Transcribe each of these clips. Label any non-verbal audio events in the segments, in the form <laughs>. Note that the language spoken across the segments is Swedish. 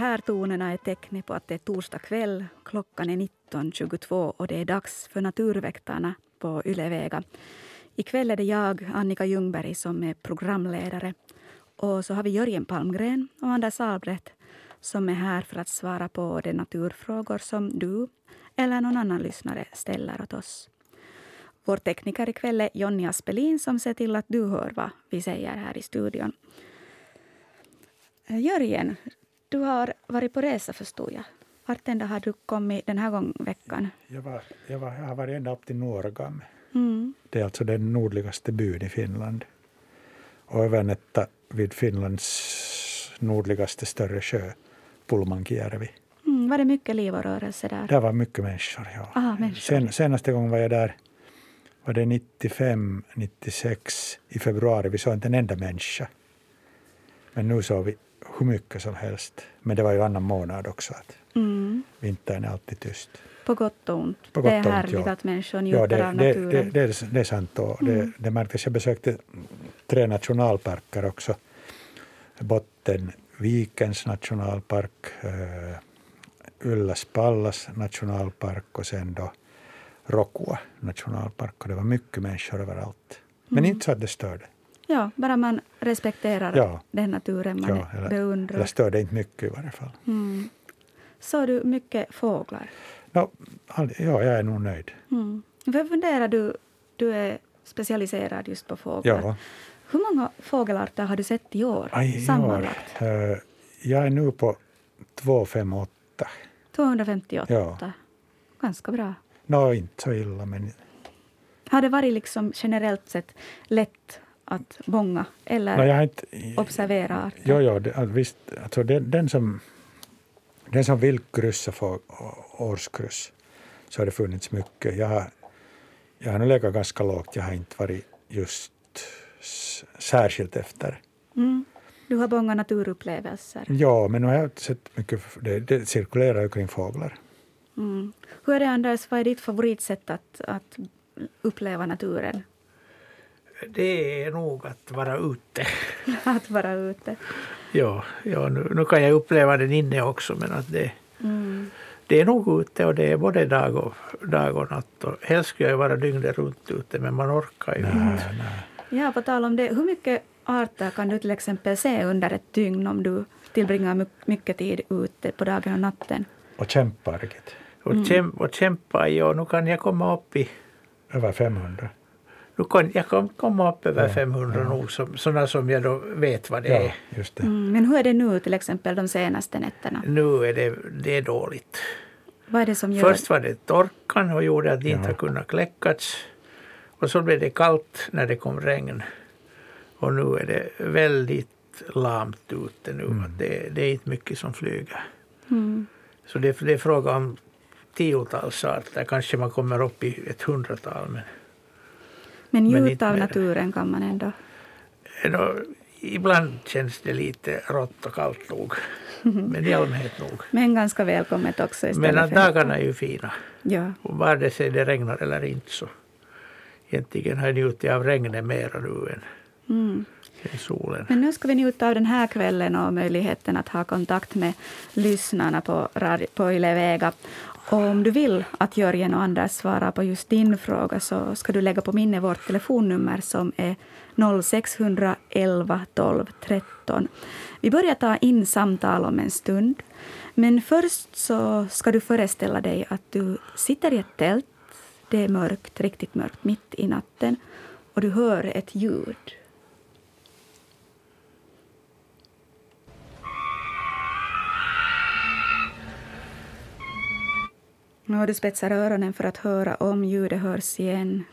De här tonerna är tecknet på att det är torsdag kväll. Klockan är 19.22 och det är dags för Naturväktarna på Ylevega. Ikväll är det jag, Annika Ljungberg, som är programledare. Och så har vi Jörgen Palmgren och Anders Albrecht som är här för att svara på de naturfrågor som du eller någon annan lyssnare ställer åt oss. Vår tekniker ikväll är Jonny Aspelin som ser till att du hör vad vi säger här i studion. Eh, Jörgen, du har varit på resa förstod jag. Vart ända har du kommit den här gången veckan? Jag, var, jag, var, jag har varit ända upp till Nuorgam. Mm. Det är alltså den nordligaste byn i Finland. Och övernätta vid Finlands nordligaste större sjö, Pulmankijärvi. Mm, var det mycket liv och rörelse där? Där var mycket människor. Ja. Aha, människor. Sen, senaste gången var jag där var det 95, 96 i februari. Vi såg inte en enda människa. Men nu såg vi hur mycket som helst. Men det var ju annan månad också. Att Mm. vintern är alltid tyst. På gott och ont. På det är gott härligt ja. att människor Ja, njuter det, av det, naturen. det, det, är, det är sant. Och Mm. det, det märktes. Jag besökte tre nationalparker också. Bottenvikens nationalpark, uh, Ylläs Pallas nationalpark och sen då Rokua nationalpark. Och det var mycket människor överallt. Men Mm. inte så att det störde. Ja, bara man respekterar Ja. den naturen man Ja, eller, beundrar. eller störde inte mycket i varje fall. Mm. Såg du mycket fåglar? No, all- ja, jag är nog nöjd. Mm. Vad funderar du? Du är specialiserad just på fåglar. Ja. Hur många fågelarter har du sett i år? Aj, i år, sammanlagt? eh, jag är nu på 258. 258. Ja. Ganska bra. Nå, inte så illa, men Har det varit liksom generellt sett lätt att bånga eller no, jag inte... observera arter? Jo, jo, det, visst, alltså den, den, som, den som vill kryssa för årskryss så har det funnits mycket. Jag har, jag har nog legat ganska lågt. Jag har inte varit just särskilt efter. Mm. Du har bånga naturupplevelser. Ja, men nu har jag sett mycket. Det, det cirkulerar ju kring fåglar. Mm. Hur är det Anders, vad är ditt favoritsätt att, att uppleva naturen? Det är nog att vara ute. <laughs> Att vara ute? Ja, ja nu, nu kan jag uppleva den inne också men att det, Mm. det är nog ute och det är både dag och, dag och natt. Och helst skulle jag vara dygnet runt ute men man orkar ju inte. Ja, på tal om det, hur mycket arter kan du till exempel se under ett dygn om du tillbringar my- mycket tid ute på dagen och natten? Och kämpar. Och, käm, och kämpa i och nu kan jag komma upp i Över 500. Nu kan jag kan komma upp över Ja, 500 ja. nog, som, sådana som jag då vet vad det Ja, är. just det. Mm. Men hur är det nu till exempel de senaste nätterna? Nu är det, det är dåligt. Vad är det som gör... Först var det torkan och gjorde att det inte Ja. har kunnat kläckas. Och så blev det kallt när det kom regn. Och nu är det väldigt lamt ute nu. Mm. Det, det är inte mycket som flyger. Mm. Så det, det är fråga om tiotals arter. Kanske man kommer upp i ett hundratal. Men, Men njuta av mer. naturen kan man ändå. ändå, ibland känns det lite rått och kallt nog. <laughs> Men i allmänhet nog. Men ganska välkommet också Men att dagarna är ju fina. Ja. Och vare sig det regnar eller inte så egentligen har jag njutit av regnet mera nu än, Mm. än solen. Men nu ska vi njuta av den här kvällen och möjligheten att ha kontakt med lyssnarna på, på Yle Vega. Och om du vill att Jörgen och Anders svarar på just din fråga så ska du lägga på minne vårt telefonnummer som är 0611 12 13. Vi börjar ta in samtal om en stund. Men först så ska du föreställa dig att du sitter i ett tält. Det är mörkt, riktigt mörkt, mitt i natten. Och du hör ett ljud. Nu har du spetsar öronen för att höra om ljudet hörs igen.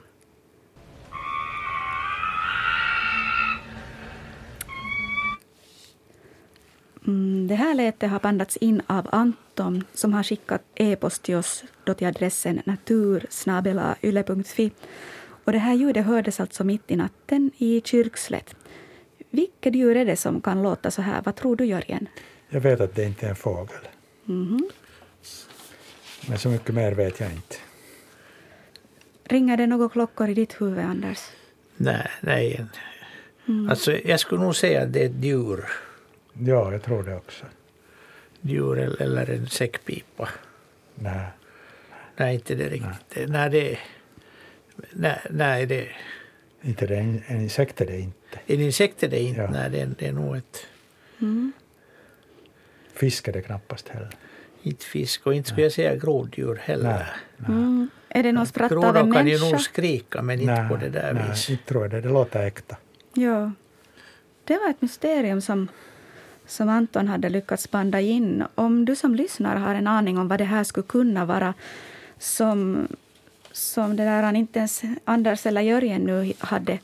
Mm, det här lätet har bandats in av Anton som har skickat e-post till oss då till adressen natursnabelayle.fi. Och det här ljudet hördes alltså mitt i natten i Kyrkslätt. Vilket djur är det som kan låta så här? Vad tror du, Jörgen? Jag vet att det inte är en fågel. Mhm. Men så mycket mer vet jag inte. Ringer det några klockor i ditt huvud, Anders? Nej, nej. Mm. Alltså, jag skulle nog säga att det är ett djur. Ja, jag tror det också. djur eller- en säckpipa. Nej. Nej, inte det riktigt. Nej, det, nej, nej det, Inte det, en, en insekt är det inte. en insekt är det inte. Ja. Nej, det, är- det är nog ett, Mm. Fisk är det knappast heller. Inte fisk och inte skulle jag säga groddjur heller. Nej. Mm. Är det någon spratt av Grodor en kan ju nog människa? skrika men inte på det där nej, viset. inte tror jag det. Det låter äkta. Ja. Det var ett mysterium som, som Anton hade lyckats banda in. Om du som lyssnar har en aning om vad det här skulle kunna vara som, som det där han inte ens Anders eller Jörgen nu hade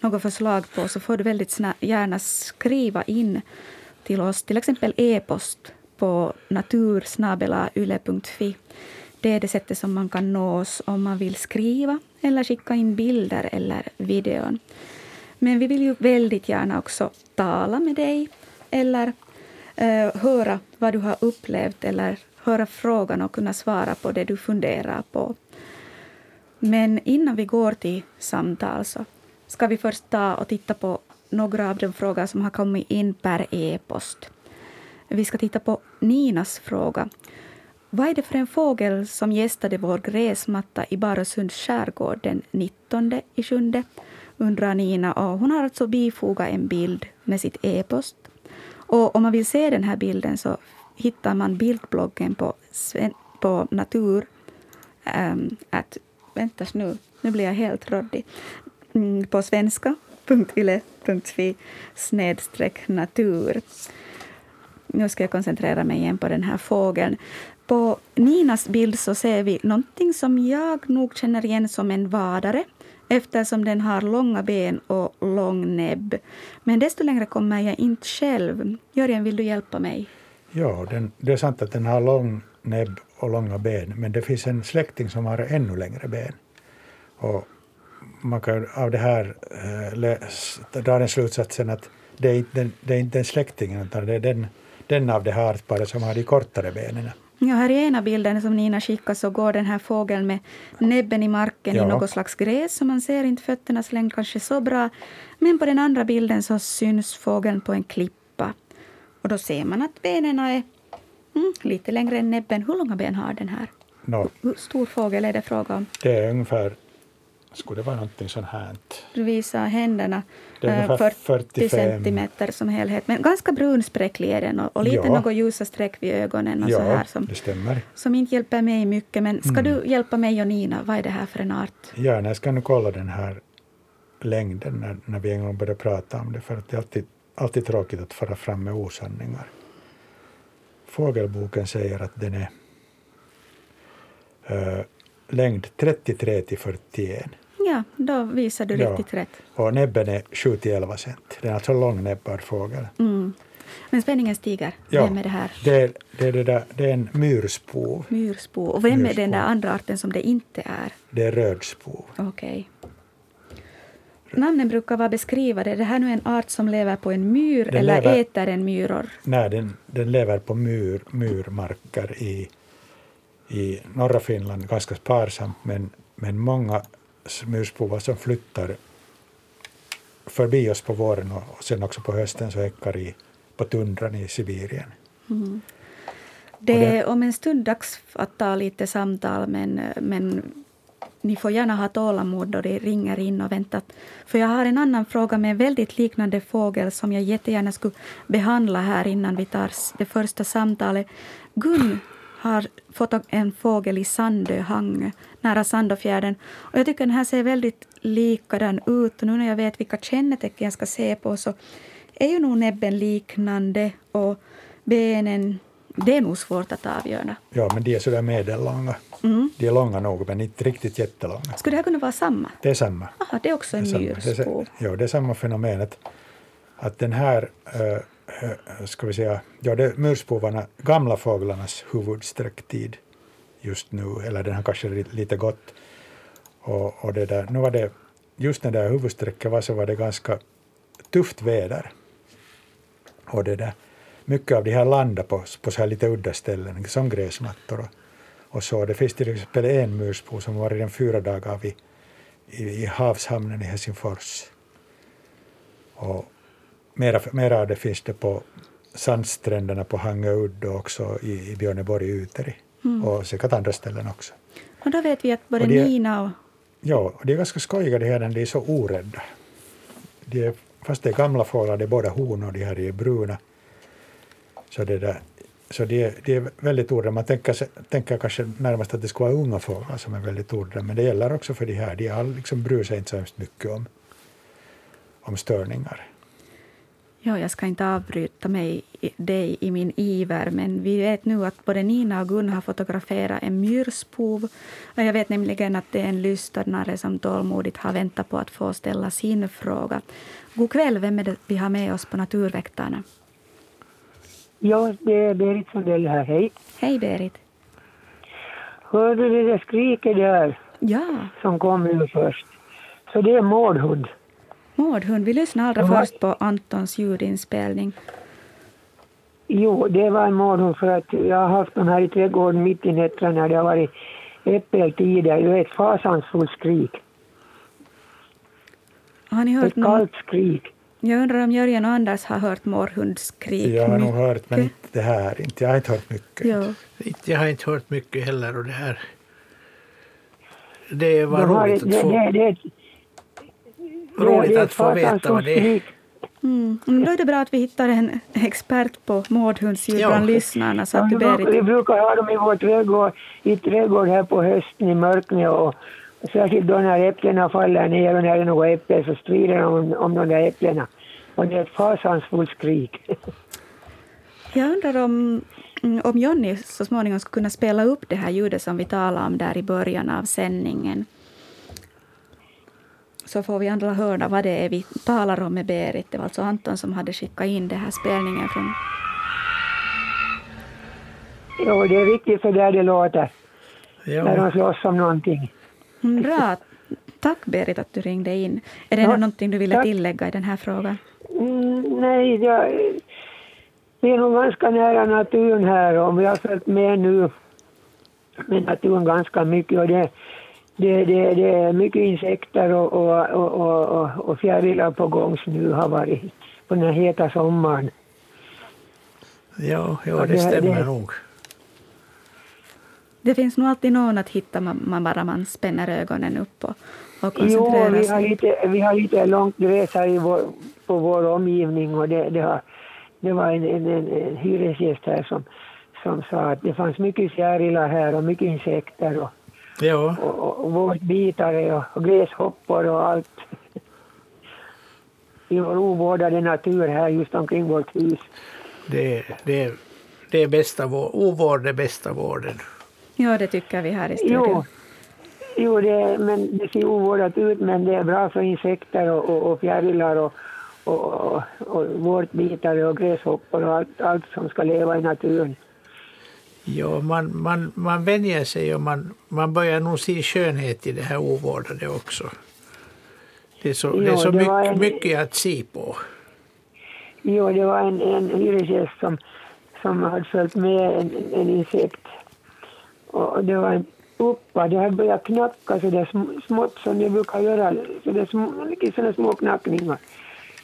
något förslag på så får du väldigt gärna skriva in till oss, till exempel e-post på natursnabelayle.fi. Det är det sättet som man kan nå oss om man vill skriva eller skicka in bilder eller videon. Men vi vill ju väldigt gärna också tala med dig eller eh, höra vad du har upplevt eller höra frågan och kunna svara på det du funderar på. Men innan vi går till samtal så ska vi först ta och titta på några av de frågor som har kommit in per e-post. Vi ska titta på Ninas fråga. Vad är det för en fågel som gästade vår gräsmatta i Barösunds skärgård den 19 i sjunde? undrar Nina. Och hon har alltså bifogat en bild med sitt e-post. Och om man vill se den här bilden så hittar man bildbloggen på, sven- på natur... Um, att, vänta nu, nu blir jag helt råddig. Mm, på svenska.yle.fi snedstreck natur. Nu ska jag koncentrera mig igen på den här fågeln. På Ninas bild så ser vi någonting som jag nog känner igen som en vadare eftersom den har långa ben och lång näbb. Men desto längre kommer jag inte själv. Jörgen, vill du hjälpa mig? Ja, den, det är sant att den har lång näbb och långa ben, men det finns en släkting som har ännu längre ben. Och man kan av det här äh, dra den slutsatsen att det är inte den, det är inte den släktingen, utan det är den, den av det här artparet som har de kortare benen. Ja, här i ena bilden som Nina skickade så går den här fågeln med näbben i marken Ja. i något slags gräs, så man ser inte fötternas längd kanske så bra. Men på den andra bilden så syns fågeln på en klippa. Och då ser man att benen är mm, lite längre än näbben. Hur långa ben har den här? Nå, Hur stor fågel är det fråga om? det är ungefär, skulle det vara någonting sånt här? Du visar händerna. Det är eh, ungefär 40 45. centimeter som helhet. Men ganska brunspräcklig är den och, och lite Ja. något ljusa streck vid ögonen och så Ja, här som, det stämmer. som inte hjälper mig mycket. Men ska Mm. du hjälpa mig och Nina? Vad är det här för en art? Ja, jag ska nu kolla den här längden när, när vi en gång börjar prata om det, för att det är alltid, alltid tråkigt att fara fram med osanningar. Fågelboken säger att den är eh, längd 33 till 41 Ja, då visar du Ja. riktigt rätt. och näbben är 7 till 11 cent. Den är alltså långnäbbad fågel. Mm. Men spänningen stiger. Ja. Vem är det här? Det är, det är, det där, det är en myrspov. Myrspo. Och vem är Myrspo. den där andra arten som det inte är? Det är rödspov. Okej. Namnen brukar vara beskrivade. Är det här nu en art som lever på en myr Den eller lever- äter den myror? Nej, den, den lever på myr, myrmarker i, i norra Finland, ganska sparsamt, men, men många myrspovar som flyttar förbi oss på våren och, sen också på hösten så häckar i, på tundran i Sibirien. Mm. Det är om en stund dags att ta lite samtal, men, men ni får gärna ha tålamod då det ringer in och vänta. För jag har en annan fråga med en väldigt liknande fågel som jag jättegärna skulle behandla här innan vi tar det första samtalet. Gun har fått en fågel i Sandö, Hangö, nära Sandöfjärden. Och jag tycker den här ser väldigt likadan ut. Och nu när jag vet vilka kännetecken jag ska se på så är ju nog näbben liknande och benen, det är nog svårt att avgöra. Ja, men de är sådär medellånga. Mm. De är långa nog, men inte riktigt jättelånga. Skulle det här kunna vara samma? Det är samma. Aha, det är också en sa- ja, det är samma fenomen. Att, att den här, äh, Eh, eh, ska vi säga, ja, det är myrspovarna, gamla fåglarnas huvudsträcktid just nu, eller den har kanske lite gått. Och, och det där, nu var det, just när det här huvudsträcket var så var det ganska tufft väder. Och det där, mycket av de här landar på, på så här lite udda ställen, som gräsmattor och, och så. Det finns till exempel en myrspov som var redan fyra dagar vid, i, i havshamnen i Helsingfors. Och mera, mera av det finns det på sandstränderna på Hangö udd och också i, i Björneborg Uteri. Mm. Och säkert andra ställen också. Och då vet vi att både och är, Nina och... Ja, och de är ganska skojiga de här, de är så orädda. De är, fast det är gamla fåglar, det är båda honor, de här är bruna. Så, det där, så de, de är väldigt orädda. Man tänker, tänker kanske närmast att det ska vara unga fåglar som är väldigt orädda, men det gäller också för de här. De liksom bryr sig inte så hemskt mycket om, om störningar. Ja, jag ska inte avbryta mig dig i min iver, men vi vet nu att både Nina och Gun har fotograferat en myrspov. Och jag vet nämligen att det är en lyssnare som tålmodigt har väntat på att få ställa sin fråga. God kväll, vem är det vi har med oss på Naturväktarna? Ja, det är Berit Sundell här. Hej. Hej Berit. Hörde du det skriket där? Ja. Som kom nu först. Så det är mårdhund. Mårdhund. Vi lyssnade allra ja. först på Antons ljudinspelning. Jo, det var en mårdhund för att jag har haft den här i trädgården mitt i nätterna när det har varit äppeltider. Det är ett fasansfullt skrik. Har ni hört ett kallt skrik. Jag undrar om Jörgen och Anders har hört mårhundsskrik Jag har nog hört, men inte det här. Inte, jag har inte hört mycket. Jo. Jag har inte hört mycket heller. Och det här det var roligt att få... Det, det, roligt att få veta vad det är. Mm. Då är det bra att vi hittar en expert på mårdhundsljud ja. bland lyssnarna. Så att du Berit... Vi brukar ha dem i vår trädgård, i trädgård här på hösten i mörknet och särskilt då när äpplena faller ner och när det är några äpplen så strider de om, om de där äpplena. Och det är ett fasansfullt skrik. <laughs> Jag undrar om, om Jonny så småningom skulle kunna spela upp det här ljudet som vi talade om där i början av sändningen så får vi andra höra vad det är vi talar om med Berit. Det var alltså Anton som hade skickat in den här spelningen från... Jo, det är riktigt så där det låter. Jo. När de slåss om någonting. Mm, bra. Tack Berit att du ringde in. Är det ja, någonting du ville tack. tillägga i den här frågan? Mm, nej, jag, vi är nog ganska nära naturen här och vi har följt med nu med naturen ganska mycket. Och det, det, det, det är mycket insekter och, och, och, och, och fjärilar på gång som nu har varit på den här heta sommaren. Ja, ja det stämmer det, nog. Det finns nog alltid någon att hitta man, bara man spänner ögonen upp och, och koncentrerar jo, vi har lite, vi har lite långt resa i vår, på vår omgivning och det, det, har, det var en, en, en, en hyresgäst här som, som sa att det fanns mycket fjärilar här och mycket insekter. Och, Ja. Och, och och, och gräshoppor och allt. I vår ovårdade natur här just omkring vårt hus. Det, det, det är bästa vård, ovård är bästa vården. Ja, det tycker vi här i studion. Jo, jo det, men det ser ovårdat ut men det är bra för insekter och, och, och fjärilar och, och, och, och vårtbitare och gräshoppor och allt, allt som ska leva i naturen. Ja, man, man, man vänjer sig och man, man börjar nog se skönhet i det här ovårdade också. Det är så, jo, det är så det mycket, en, mycket att se på. Jo, det var en, en hyresgäst som, som hade följt med en, en insekt. Och det var en uppa, det hade börjat knacka så där smått som det brukar göra, så det små, sådana små knackningar.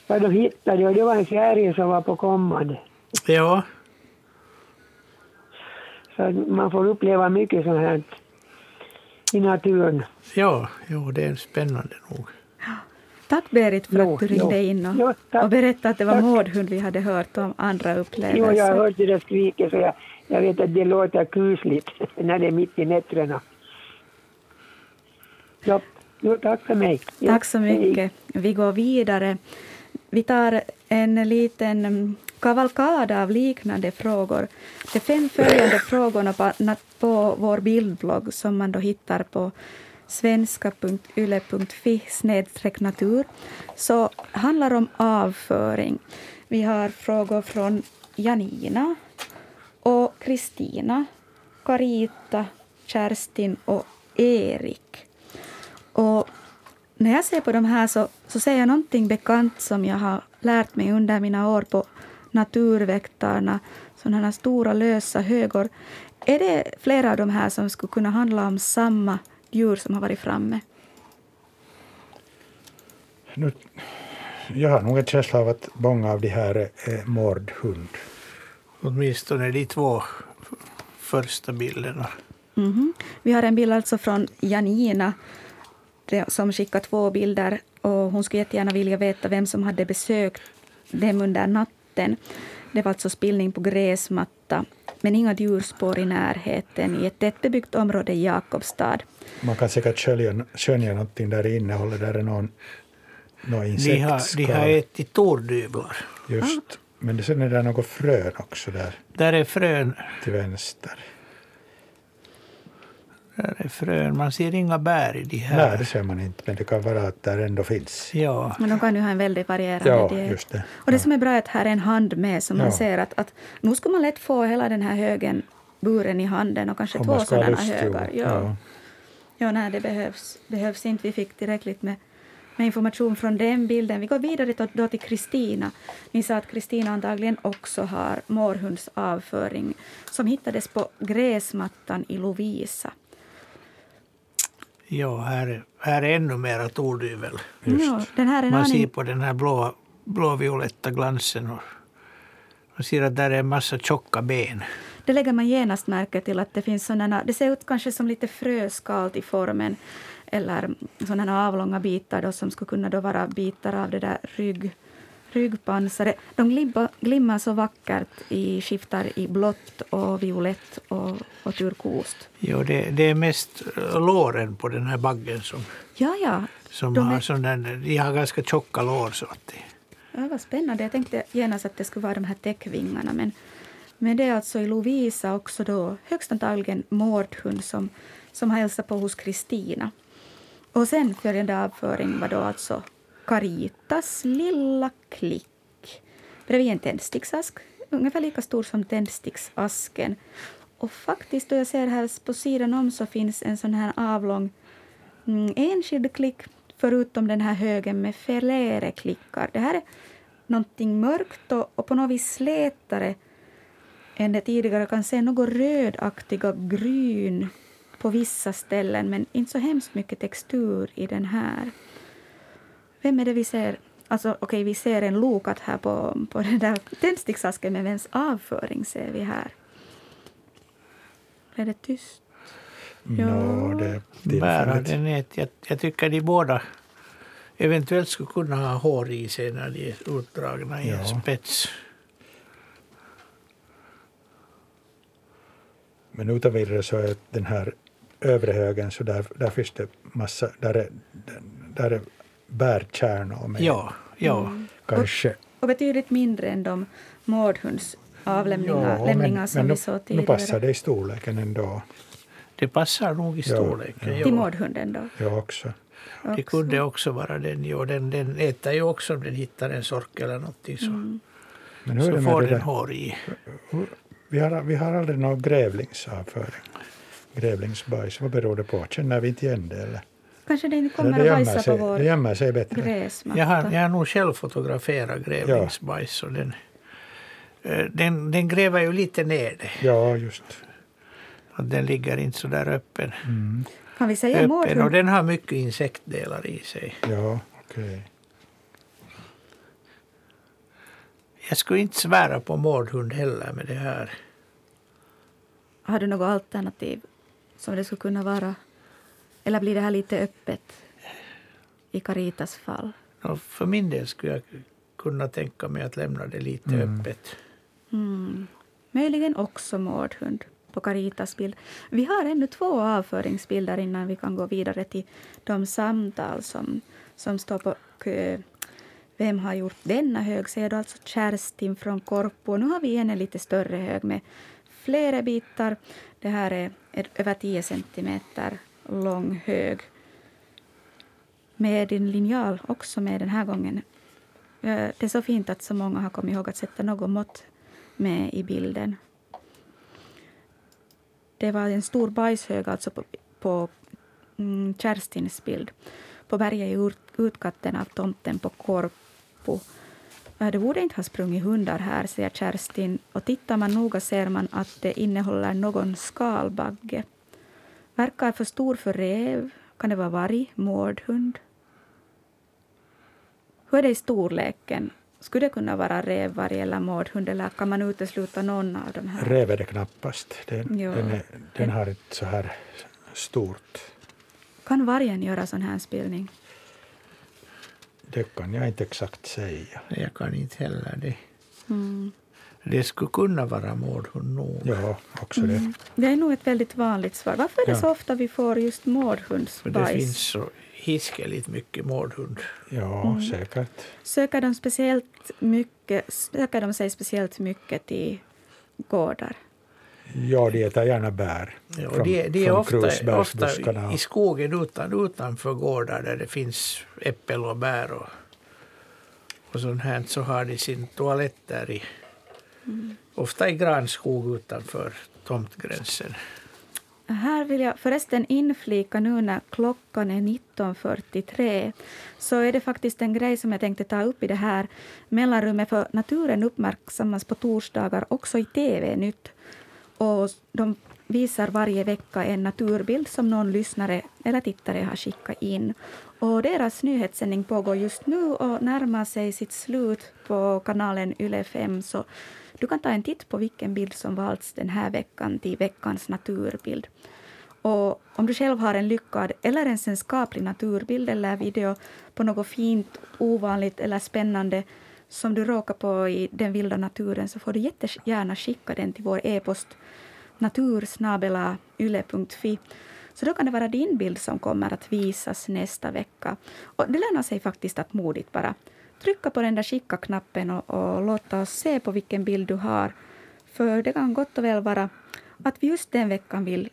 Ja, de hittade och det var en fjäril som var på kommande. Ja. Så man får uppleva mycket sånt här i naturen. Ja, jo, det är spännande nog. Tack Berit för jo, att du ringde jo. in och, jo, och berättade att det var mårdhund vi hade hört om andra upplevelser. Jo, jag har hört det skriket så jag, jag vet att det låter kusligt <laughs> när det är mitt i nätterna. Ja, jo, tack för mig. Tack så mycket. Vi går vidare. Vi tar en liten kavalkad av liknande frågor. De fem följande frågorna på, på vår bildblogg som man då hittar på svenska.yle.fi natur så handlar om avföring. Vi har frågor från Janina och Kristina, Carita, Kerstin och Erik. Och när jag ser på de här så, så ser jag någonting bekant som jag har lärt mig under mina år på Naturväktarna, sådana här stora lösa högor. Är det flera av de här som skulle kunna handla om samma djur som har varit framme? Nu, jag har nog en känsla av att många av de här är mårdhund. Åtminstone de två första bilderna. Mm -hmm. Vi har en bild alltså från Janina som skickar två bilder. Och hon skulle jättegärna vilja veta vem som hade besökt dem under natten. Det var alltså spillning på gräsmatta, men inga djurspår i närheten i ett tättbebyggt område i Jakobstad. Man kan säkert skönja, skönja någonting där i innehållet. Där är någon, någon insektskal. De har, de har ätit torduvlar. Just. Ah. Men sen är det något frön också där. Där är frön. Till vänster. Där är frön. Man ser inga bär i de här. Nej, det ser man inte. Men det kan vara att där ändå finns. Ja. Men de kan ju ha en väldigt varierande ja, diet. Just det. Och det som är bra är att här är en hand med, man Ja. ser att, att nu skulle man lätt få hela den här högen buren i handen och kanske Om två man sådana lust, högar. Ja. Ja. Ja, nej, det behövs, behövs inte. Vi fick tillräckligt med, med information från den bilden. Vi går vidare då, då till Kristina. Ni sa att Kristina antagligen också har mårhundsavföring som hittades på gräsmattan i Lovisa. Ja, här, här är ännu mera tordyvel. Ja, den här är en Man ser på den här blå, blåvioletta glansen. Och man ser att där är en massa tjocka ben. det lägger man genast märke till att det finns sådana, det ser ut kanske som lite fröskal i formen eller sådana avlånga bitar då, som skulle kunna då vara bitar av det där rygg, ryggpansaret. De glimmar, glimmar så vackert i skiftar i blått och violett och, och turkost. Jo, det, det är mest låren på den här baggen som, Ja, ja. som De har är- sån där, de har ganska tjocka lår. Så att det, Ja, vad spännande. Jag tänkte genast att det skulle vara de här täckvingarna. Men, men det är alltså i Lovisa också då högst antagligen mårdhund som, som har hälsat på hos Kristina. Och sen följande avföring var då alltså Caritas lilla klick. Bredvid en tändsticksask, ungefär lika stor som tändsticksasken. Och faktiskt, då jag ser här på sidan om så finns en sån här avlång mm, enskild klick förutom den här högen med filéreklickar. Det här är någonting mörkt och, och på något vis slätare än det tidigare. Jag kan se något rödaktiga gryn på vissa ställen men inte så hemskt mycket textur i den här. Vem är det vi ser? Alltså, okej, vi ser en lokat här på, på den där tändsticksasken, men vems avföring ser vi här? Är det tyst? Ja. Nå, det är bära tillfälligt. den är, jag, jag tycker de båda eventuellt skulle kunna ha hår i sig när de är utdragna i en Ja. spets. Men utan vidare så är den här övre högen så där, där finns det massa, där är, där är bärkärnor med Ja, ja. kanske. Och betydligt mindre än de mårdhundsavlämningar lämningar som men vi nu, såg nu tidigare. passar det i storleken ändå. Det passar nog i Ja, storleken. ja. Till Ja. mårdhunden då? Jag också. Det också. kunde också vara den. Jo, den, den äter ju också om den hittar en sork eller någonting så, Mm. Men hur så det får den där? hår i. Vi har, vi har aldrig någon grävlingsavföring. Grävlingsbajs, vad beror det på? Känner vi inte igen det? Eller? Kanske det inte Eller kommer det att bajsa på sig, vår det gömmer sig bättre. gräsmatta. Jag har, jag har nog själv fotograferat grävlingsbajs. Och den, eh, den, den gräver ju lite ner det. Ja, just. Att den ligger inte så där öppen. Mm. Kan vi säga öppen och den har mycket insektdelar i sig. Ja, okej. Jag skulle inte svära på mårdhund heller med det här. Har du något alternativ som det skulle kunna vara? Eller blir det här lite öppet i Caritas fall? Och för min del skulle jag kunna tänka mig att lämna det lite Mm. öppet. Mm. Möjligen också mårdhund på Caritas bild. Vi har ännu två avföringsbilder innan vi kan gå vidare till de samtal som, som står på kö. Vem har gjort denna hög? Ser du alltså Kerstin från Korpo. Nu har vi en lite större hög med flera bitar. Det här är över 10 centimeter lång hög. Med din linjal också med den här gången. Det är så fint att så många har kommit ihåg att sätta något mått med i bilden. Det var en stor bajshög alltså på, på mm, Kerstins bild. På berget i ut, utkatten av tomten på Korpo. Det borde inte ha sprungit hundar här, säger Kerstin. Och tittar man noga ser man att det innehåller någon skalbagge. Verkar för stor för räv. Kan det vara varg, mårdhund? Hur är det i storleken? skulle det kunna vara rävvarg eller mårdhund eller kan man utesluta någon av de här? Räv är det knappast. Den, den, är, den har ett så här stort... Kan vargen göra sån här spelning? Det kan jag inte exakt säga. Jag kan inte heller det. Mm. Det skulle kunna vara mårdhund nog. Ja, också det. Mm. Det är nog ett väldigt vanligt svar. Varför är det ja. så ofta vi får just mårdhundsbajs? det finns så hiskeligt mycket mårdhund. Ja, mm. säkert. Söker de, speciellt mycket, söker de sig speciellt mycket till gårdar? Ja, de äter gärna bär. Ja, från, de, de är ofta, ofta i skogen utan, utanför gårdar där det finns äppel och bär och, och sånt här. Så har de sin toalett där i, mm. ofta i granskog utanför tomtgränsen. Här vill jag förresten inflika nu när klockan är 19.43 så är det faktiskt en grej som jag tänkte ta upp i det här mellanrummet för naturen uppmärksammas på torsdagar också i TV-nytt. Och de visar varje vecka en naturbild som någon lyssnare eller tittare har skickat in. Och deras nyhetssändning pågår just nu och närmar sig sitt slut på kanalen Yle 5. Så du kan ta en titt på vilken bild som valts den här veckan till veckans naturbild. Och om du själv har en lyckad eller ens en skaplig naturbild eller video på något fint, ovanligt eller spännande som du råkar på i den vilda naturen så får du jättegärna skicka den till vår e-post natursnabelayle.fi. Så då kan det vara din bild som kommer att visas nästa vecka. Och det lönar sig faktiskt att modigt bara trycka på den där skicka-knappen och, och låta oss se på vilken bild du har. För det kan gott och väl vara att vi just den veckan vill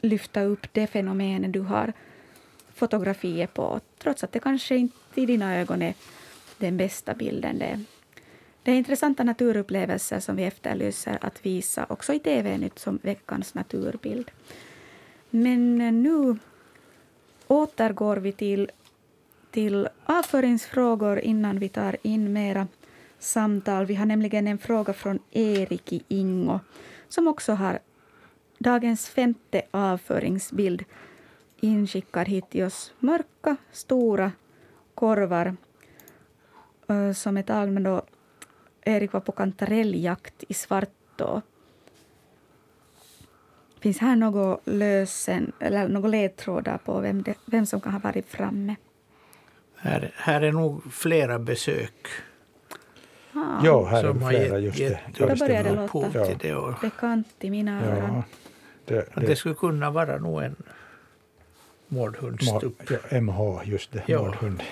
lyfta upp det fenomenet du har fotografier på, trots att det kanske inte i dina ögon är den bästa bilden. Det, det är intressanta naturupplevelser som vi efterlyser att visa också i TV-nytt som veckans naturbild. Men nu återgår vi till, till avföringsfrågor innan vi tar in mera samtal. Vi har nämligen en fråga från Erik i Ingo som också har dagens femte avföringsbild inskickad hit till oss. Mörka, stora korvar eh, som är tagna då Erik var på kantarelljakt i Svartå. Finns här något lösen, eller något ledtrådar på vem, det, vem som kan ha varit framme? Här, här är nog flera besök. Ah. Ja, här är flera. Just det. Då börjar det låta ja. bekant i mina ja. öron. Det, det, det skulle kunna vara nog en mårdhundstupp. Ja, MH, just det. Ja. Mårdhund.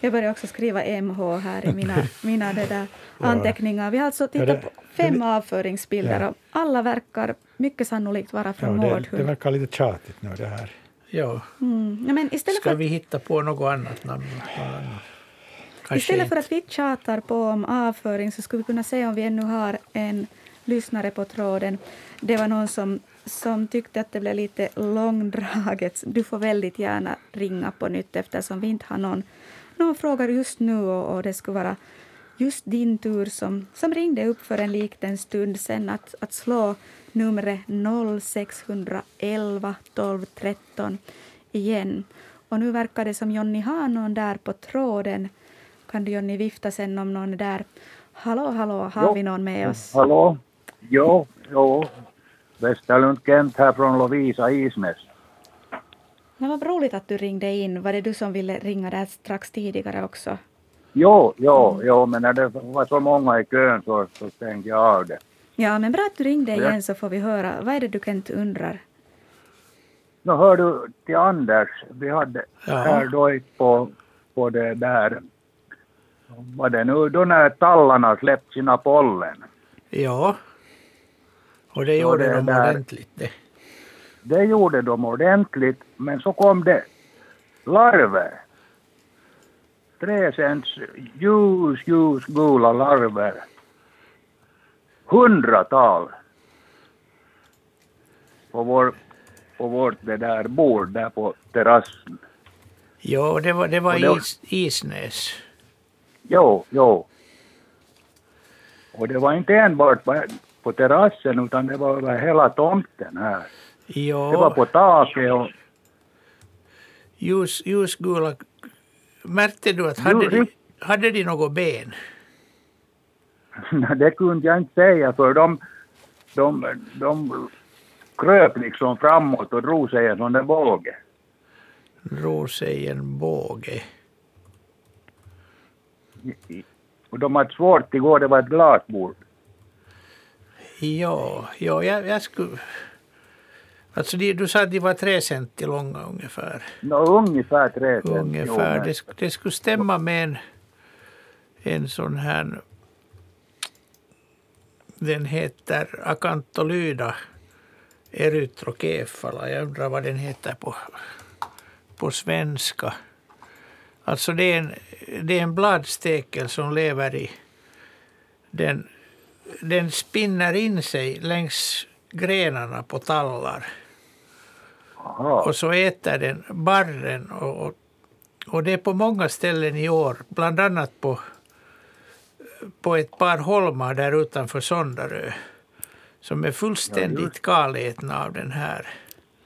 Jag börjar också skriva MH här i mina, <laughs> mina det där anteckningar. Vi har alltså tittat på fem avföringsbilder och alla verkar mycket sannolikt vara från ja, mårdhund. Det verkar lite tjatigt nu det här. Ja. Mm. ja men istället Ska för... vi hitta på något annat namn? Istället för att vi tjatar på om avföring så skulle vi kunna se om vi ännu har en lyssnare på tråden. Det var någon som, som tyckte att det blev lite långdraget. Du får väldigt gärna ringa på nytt eftersom vi inte har någon, någon fråga just nu och, och det skulle vara just din tur som, som ringde upp för en liten stund sen att, att slå numret 0611 12 13 igen. Och nu verkar det som Jonny har någon där på tråden. Kan du Jonny vifta sen om någon är där? Hallå, hallå, har jo. vi någon med oss? Hallå, Jo, jo. Västerlund Kent här från Lovisa Isnäs. Men vad roligt att du ringde in. Var det du som ville ringa där strax tidigare också? Jo, jo, jo, men när det var så många i kön så, så stängde jag av det. Ja, men bra att du ringde igen så får vi höra. Vad är det du Kent undrar? Nu hör du till Anders. Vi hade ja. här då på, på det där, vad det nu, då när tallarna släppte sina pollen. Ja. Och det gjorde det de där, ordentligt det. Det gjorde de ordentligt, men så kom det larver. Tre cents ljus, ljusgula larver. Hundratal. På, vår, på vårt det där bord där på terrassen. Jo, det var, det var, det is, Isnäs. Jo, jo. Och det var inte enbart på terrassen utan det var över hela tomten här. Jo. Det var på taket och... Ljus, ljusgula... Märkte du att hade, de, hade de något ben? <laughs> det kunde jag inte säga för de, de, de kröp liksom framåt och drog sig en sån där båge. Drog sig en båge. Och de hade svårt igår, det var ett glasbord. Ja, ja jag, jag skulle... Alltså de, du sa att de var tre centi långa ungefär? No, ungefär tre centi. Ungefär. Det, det skulle stämma med en, en sån här... Den heter Acantolyda erytrokefala. Jag undrar vad den heter på, på svenska. Alltså det är, en, det är en bladstekel som lever i... Den, den spinner in sig längs grenarna på tallar. Aha. Och så äter den barren. Och, och, och, det är på många ställen i år, bland annat på, på ett par holmar där utanför Sondarö som är fullständigt galetna av den här.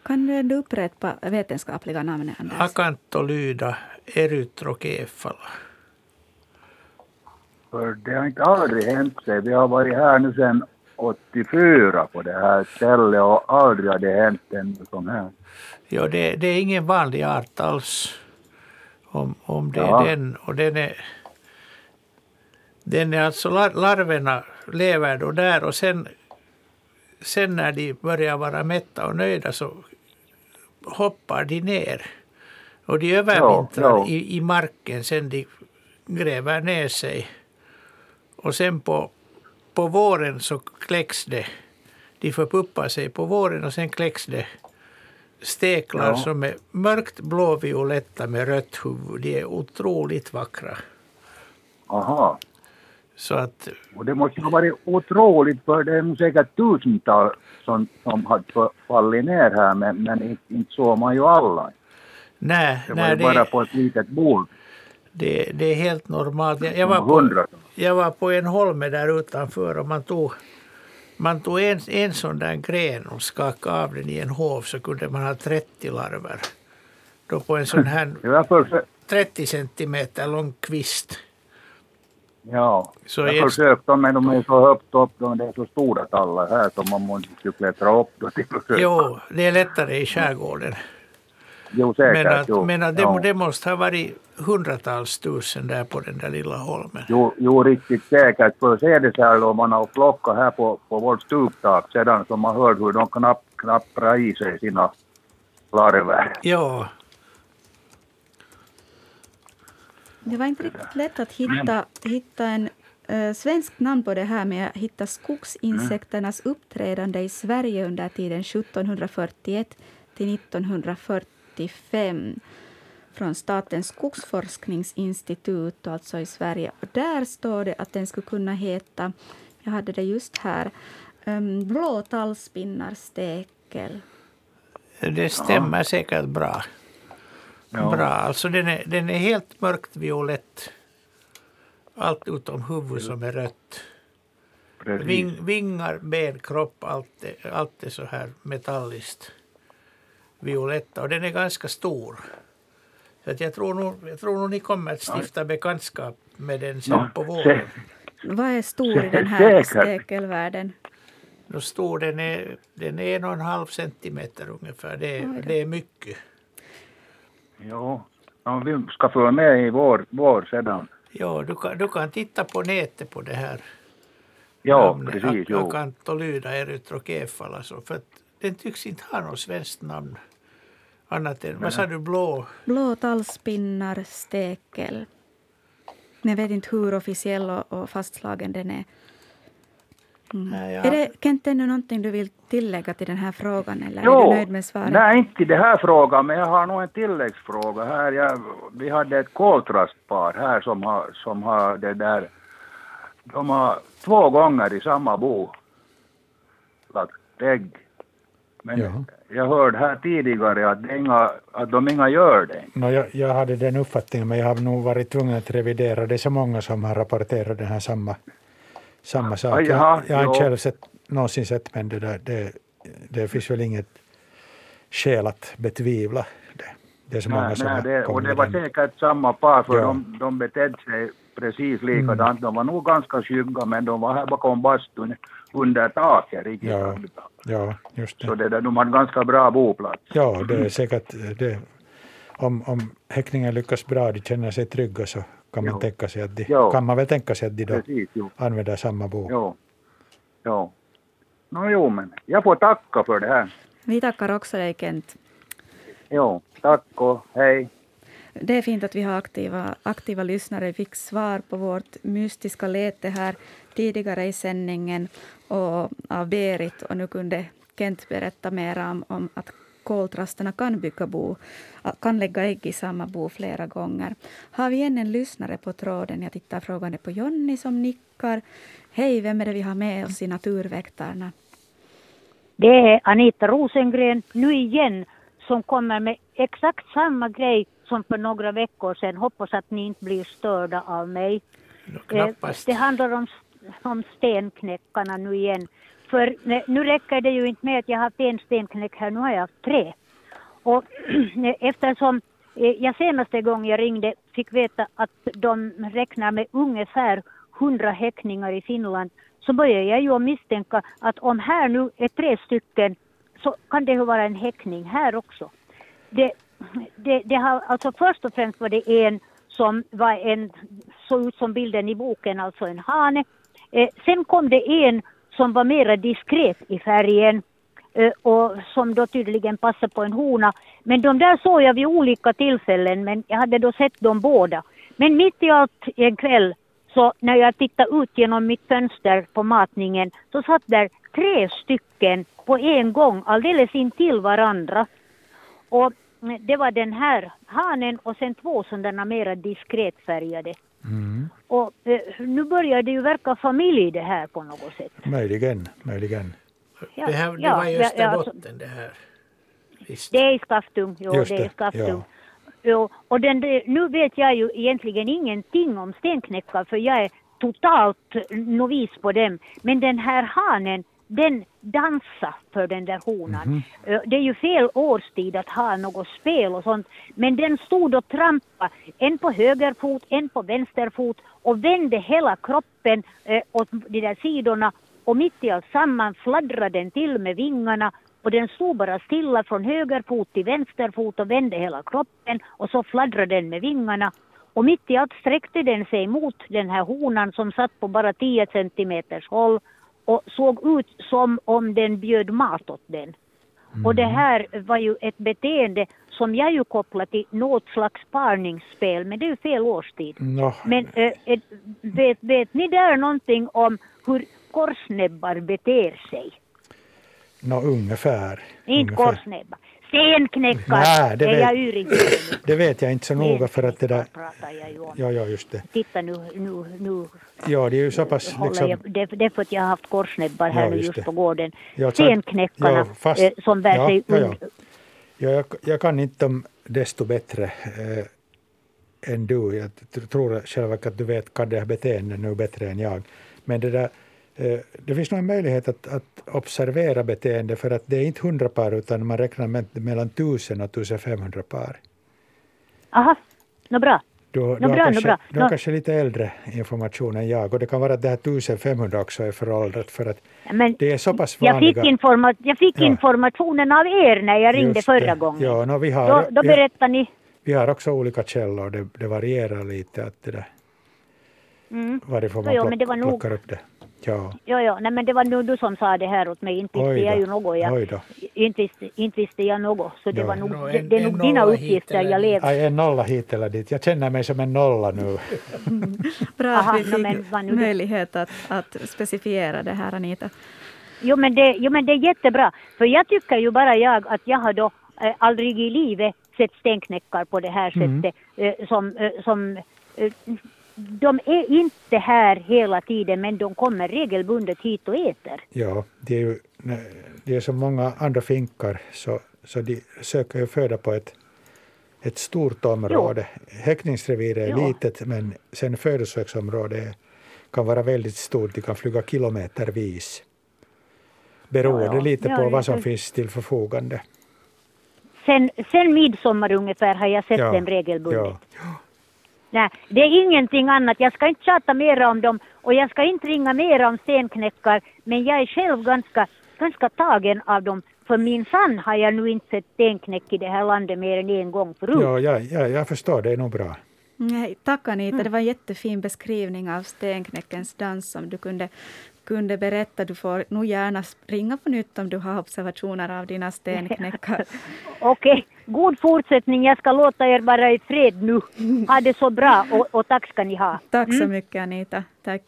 Kan du upprepa vetenskapliga namnet? Acantolyda erytrokefala. För det har inte aldrig hänt sig. Vi har varit här nu sedan 84 på det här stället och aldrig har det hänt en sån här. Ja, det, det, är ingen vanlig art alls. Om, om det ja. är den. Och den är, den är alltså larverna lever då där och sen, sen när de börjar vara mätta och nöjda så hoppar de ner. Och de övervintrar ja, ja. I, i marken sen de gräver ner sig. Och sen på, på våren så kläcks det. De förpuppar sig på våren och sen kläcks det steklar ja. som är mörkt blåvioletta med rött huvud. De är otroligt vackra. Aha. Så att, och det måste ha varit otroligt för det är säkert tusentals som, som har fallit ner här men, men inte, inte såg man ju alla. Nej, det var nej, ju bara på ett litet bord. Det, det är helt normalt. Jag, jag, var på, jag var på en holme där utanför och man tog, man tog en, en sån där gren och skakade av den i en hov så kunde man ha 30 larver. Då på en sån här <laughs> 30 centimeter lång kvist. Ja, så jag har försökt dem men de är så högt upp, de är så stora tallar här så man måste klättra upp då till Jo, det är lättare i skärgården. Jo, säkert. Men, att, jo. men att det, ja. det måste ha varit hundratals tusen där på den där lilla holmen. Jo, jo riktigt säkert. För se det så här då, man har plockat här på, på vårt stuptak sedan så man hör hur de knappt knapprar i sig sina larver. Ja. Det var inte riktigt lätt att hitta, hitta en uh, svenskt namn på det här med att hitta skogsinsekternas uppträdande i Sverige under tiden 1741 till 1940 1985 från Statens skogsforskningsinstitut, alltså i Sverige. Och där står det att den skulle kunna heta, jag hade det just här, um, blå tallspinnarstekel. Det stämmer ja. säkert bra. Ja. Bra, alltså den är, den är helt mörkt violett. Allt utom huvud som är rött. Ving, vingar, ben, kropp, allt är, allt är så här metalliskt violetta och den är ganska stor. Så att jag, tror nog, jag tror nog ni kommer att stifta bekantskap med den sen no, på våren. Vad är stor i den här stekelvärlden? No, stor, den är, den är en och en halv centimeter ungefär. Det, är, det är mycket. Ja, ja vi ska få med i vår, vår sedan. Ja, du kan, du kan titta på nätet på det här. Ja, namnet, precis. Acantolyda erytrokefala. För att den tycks inte ha något svenskt namn. Annat än, vad sa du, blå? Blå tallspinnar, stekel. Men jag vet inte hur officiell och, fastslagen den är. Mm. Nej, ja. Är det, Kent, ännu någonting du vill tillägga till den här frågan? Eller jo, är du nöjd med svaret? Nej, inte till den här frågan, men jag har nog en tilläggsfråga här. Jag, vi hade ett koltrastpar här som har, som har det där... De har två gånger i samma bo lagt ägg. Men ja. jag hörde här tidigare att, inga, att de inga gör det. No, jag, jag hade den uppfattningen, men jag har nog varit tvungen att revidera. Det är så många som har rapporterat den här samma, samma sak. Jaha, jag, jag har inte själv sett, någonsin sett, men det, där, det, det finns väl inget skäl att betvivla det. Det är så många nej, som nej, det, Och det var den. säkert samma par, för Ja. de, de betedde sig precis likadant. De var nog ganska skygga, men de var här bakom bastun under taket riktigt. Ja. Ja, just Så det. det där, de hade ganska bra boplats. Ja, det är säkert det. Om, om häckningen lyckas bra, de känner sig trygga, så kan man, Jo. tänka sig att de, Jo. kan man väl tänka sig att de då Precis, använder samma bo. Jo. Jo. Nå jo, men jag får tacka för det här. Vi tackar också dig Kent. Jo, tack och hej. Det är fint att vi har aktiva, aktiva lyssnare. Vi fick svar på vårt mystiska läte här tidigare i sändningen och av Berit. Och nu kunde Kent berätta mer om, om att koltrasterna kan bygga bo, kan lägga ägg i samma bo flera gånger. Har vi än en lyssnare på tråden? Jag tittar frågande på Jonny som nickar. Hej, vem är det vi har med oss i Naturväktarna? Det är Anita Rosengren nu igen som kommer med exakt samma grej som för några veckor sedan. Hoppas att ni inte blir störda av mig. No, Eh, knappast. Det handlar om, om stenknäckarna nu igen. För ne- nu räcker det ju inte med att jag har haft en stenknäck här, nu har jag haft tre. Och <clears throat> eftersom eh, jag senaste gången jag ringde fick veta att de räknar med ungefär 100 häckningar i Finland så börjar jag ju misstänka att om här nu är tre stycken så kan det ju vara en häckning här också. Det, det, det har, alltså först och främst var det en som var en, såg ut som bilden i boken, alltså en hane. Eh, sen kom det en som var mera diskret i färgen eh, och som då tydligen passade på en hona. Men de där såg jag vid olika tillfällen, men jag hade då sett dem båda. Men mitt i allt en kväll, så när jag tittade ut genom mitt fönster på matningen, så satt där tre stycken på en gång, alldeles intill varandra. Och mm, det var den här hanen och sen två sådana mera diskret färgade. Mm. Och eh, nu börjar det ju verka familj det här på något sätt. Möjligen, möjligen. Ja, det, här, det ja, var i ja, ja, alltså- Österbotten det här. Visst. Det är i Skaftung, jo, Just det är i det, ja. Jo, och den, det- nu vet jag ju egentligen ingenting om stenknäckar för jag är totalt novis på dem. Men den här hanen, den dansar för den där honan. Mhm. Eh, Det är ju fel årstid att ha något spel och sånt. Men den stod och trampade, en på höger fot, en på vänster fot och vände hela kroppen eh, åt de där sidorna. Och mitt i allt samman fladdrade den till med vingarna och den stod bara stilla från höger fot till vänster fot och vände hela kroppen och så fladdrade den med vingarna. Och mitt i allt sträckte den sig mot den här honan som satt på bara 10 centimeters håll och såg ut som om den bjöd mat åt den. Och det här var ju ett beteende som jag ju kopplar till något slags parningsspel, men det är ju fel årstid. Nå, Men äh, äh, vet, vet ni där någonting om hur korsnäbbar beter sig? nå, ungefär. Inte ungefär. korsnäbbar. Stenknäckar Nej, det är vet- jag yr i huvudet. Det vet jag inte så noga för att det där... Stenknäckar pratar jag ju om. Ja, ja, just det. Titta nu, nu, nu Ja, det är ju så pass liksom... jag, det, det är för att jag har haft korsnäbbar här Ja, nu just just det. på gården. Ja, Stenknäckarna ja, fast- eh, som bär ja, sig ja, ja. Ja, jag, jag kan inte dem desto bättre eh, än du. Jag tr- tror själv att du vet kan det här beteendet nu bättre än jag. Men det där, det finns nog en möjlighet att, att observera beteende för att det är inte hundra par utan man räknar med mellan 1000 och 1500 par. Aha, nå bra. Du, du, Nå, har bra, kanske, bra. du har kanske lite äldre information än jag och det kan vara att det här 1500 också är föråldrat för att Men det är så pass jag vanliga... fick, informa jag fick Ja. informationen av er när jag ringde förra gången. Ja, no, vi har, då då berättade ni. Vi har också olika källor, det, det varierar lite att det där, Mm. varifrån man jo, plock, men det var nog- plockar upp det. Ja, Jo, jo, nej men det var nu du som sa det här åt mig. Inte visste jag ju något. Jag, inte, visste, inte visste jag något. Så det var nog, det, en- det är nog dina uppgifter jag lever. Aj, en nolla hit eller dit. Jag känner mig som en nolla nu. <laughs> Bra Aha, att vi men fick nu det- möjlighet att, att specifiera det här, Anita. Jo men, det, jo men det är jättebra. För jag tycker ju bara jag att jag har då eh, aldrig i livet sett stenknäckar på det här Mm. sättet. Eh, som, eh, som, eh, de är inte här hela tiden men de kommer regelbundet hit och äter. Ja, det är ju det är så många andra finkar så, så de söker ju föda på ett, ett stort område. Häckningsreviret är Jo. litet men sen födosöksområdet kan vara väldigt stort. De kan flyga kilometervis. Beroende Ja, ja. lite på ja, vad som finns till förfogande. sen, sen midsommar ungefär har jag sett dem regelbundet. Nej, det är ingenting annat. Jag ska inte tjata mer om dem och jag ska inte ringa mer om stenknäckar. Men jag är själv ganska, ganska tagen av dem. För min sann har jag nu inte sett stenknäck i det här landet mer än en gång förut. Ja, ja, ja, jag förstår, det är nog bra. Nej, tack Anita, det var en jättefin beskrivning av stenknäckens dans som du kunde, kunde berätta. Du får nog gärna ringa på nytt om du har observationer av dina <laughs> stenknäckar. Okej, god fortsättning. Jag ska låta er vara i fred nu. Ha det så bra och, och tack ska ni ha. Tack så mycket Anita. Tack.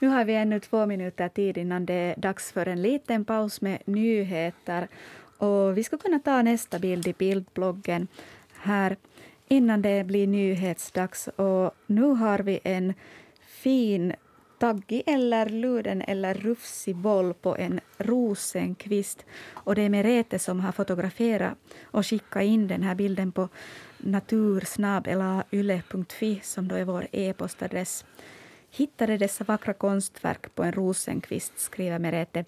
Nu har vi ännu två minuter tid innan det är dags för en liten paus med nyheter. Och vi ska kunna ta nästa bild i bildbloggen här innan det blir nyhetsdags. Och nu har vi en fin taggig eller luden eller rufsig boll på en rosenkvist. Och det är Merete som har fotograferat och skickat in den här bilden på natursnabelayle.fi som då är vår e-postadress. Hittade dessa vackra konstverk på en rosenkvist, skriver Merete.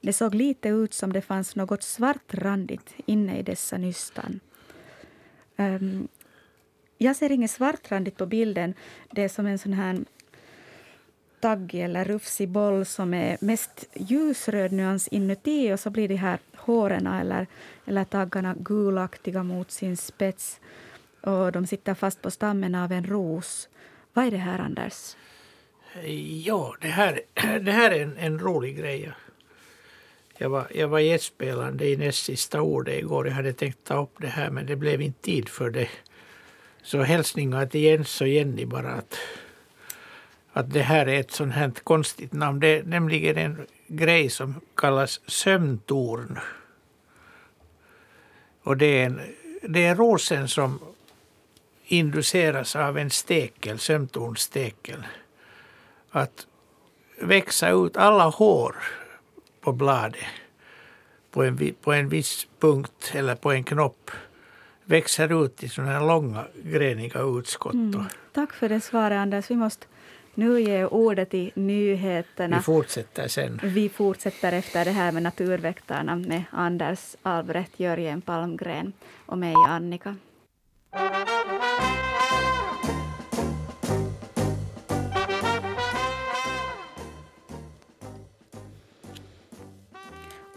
Det såg lite ut som det fanns något svartrandigt inne i dessa nystan. Um, jag ser inget svartrandigt på bilden. Det är som en sån här taggig eller rufsig boll som är mest ljusröd nyans inuti och så blir de här håren eller, eller taggarna gulaktiga mot sin spets och de sitter fast på stammen av en ros. Vad är det här, Anders? Ja, det här, <clears throat> det här är en, en rolig grej. Jag var, jag var gästspelande i näst sista ordet igår. Jag hade tänkt ta upp det här men det blev inte tid för det. Så hälsningar till Jens och Jenny bara att, att det här är ett sånt här konstigt namn. Det är nämligen en grej som kallas sömntorn. Och det är, en, det är rosen som induceras av en stekel, sömntornstekel. Att växa ut alla hår på bladet på en, på en viss punkt eller på en knopp växer ut i sådana här långa greniga utskott. Mm. Tack för det svaret, Anders. Vi måste nu ge ordet i nyheterna. Vi fortsätter sen. Vi fortsätter efter det här med Naturväktarna med Anders Albrecht, Jörgen Palmgren och mig, Annika.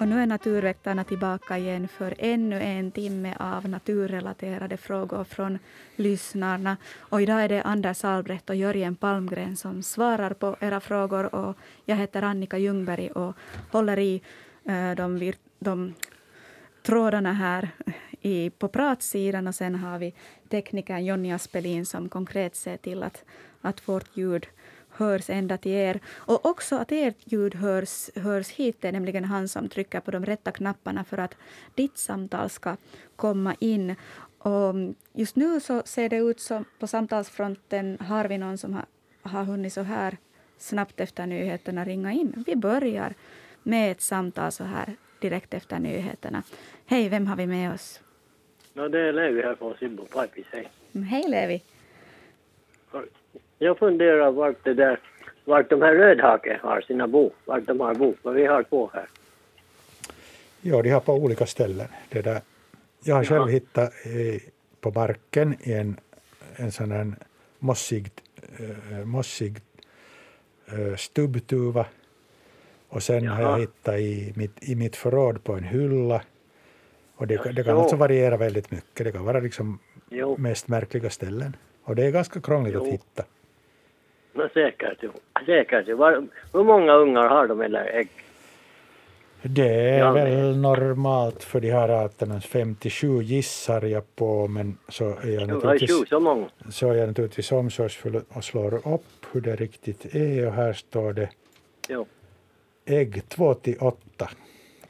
Och nu är Naturväktarna tillbaka igen för ännu en timme av naturrelaterade frågor från lyssnarna. Och idag är det Anders Albrecht och Jörgen Palmgren som svarar på era frågor. Och jag heter Annika Ljungberg och håller i eh, de, de trådarna här i, på pratsidan. Och sen har vi teknikern Jonny Aspelin som konkret ser till att, att vårt ljud hörs ända till er. Och också att ert ljud hörs, hörs hit. Det är nämligen han som trycker på de rätta knapparna för att ditt samtal ska komma in. Och just nu så ser det ut som på samtalsfronten har vi någon som har, har hunnit så här snabbt efter nyheterna ringa in. Vi börjar med ett samtal så här direkt efter nyheterna. Hej, vem har vi med oss? Ja, det är Levi här från Simbo Pipis. Hej. Hej Levi. Jag funderar vart det där, vart de här rödhake har sina bo, vart de har bo, vad vi har på här. Ja, de har på olika ställen. Det där. Jag har själv hittat eh, på marken i en, en sån här mossig, eh, mossig eh, stubbtuva. Och sen Jaha. har jag hittat i mitt, i mitt förråd på en hylla. Och det, det kan alltså variera väldigt mycket. Det kan vara liksom mest märkliga ställen. Och det är ganska krångligt jo. att hitta. No, säkert, säkert. Var, hur många ungar har de eller ägg? Det är ja, väl normalt för de här arterna, 57 gissar jag på, men så är jag naturligtvis, så, är jag naturligtvis omsorgsfull och slår upp hur det riktigt är och här står det jo. ägg 2 till 8.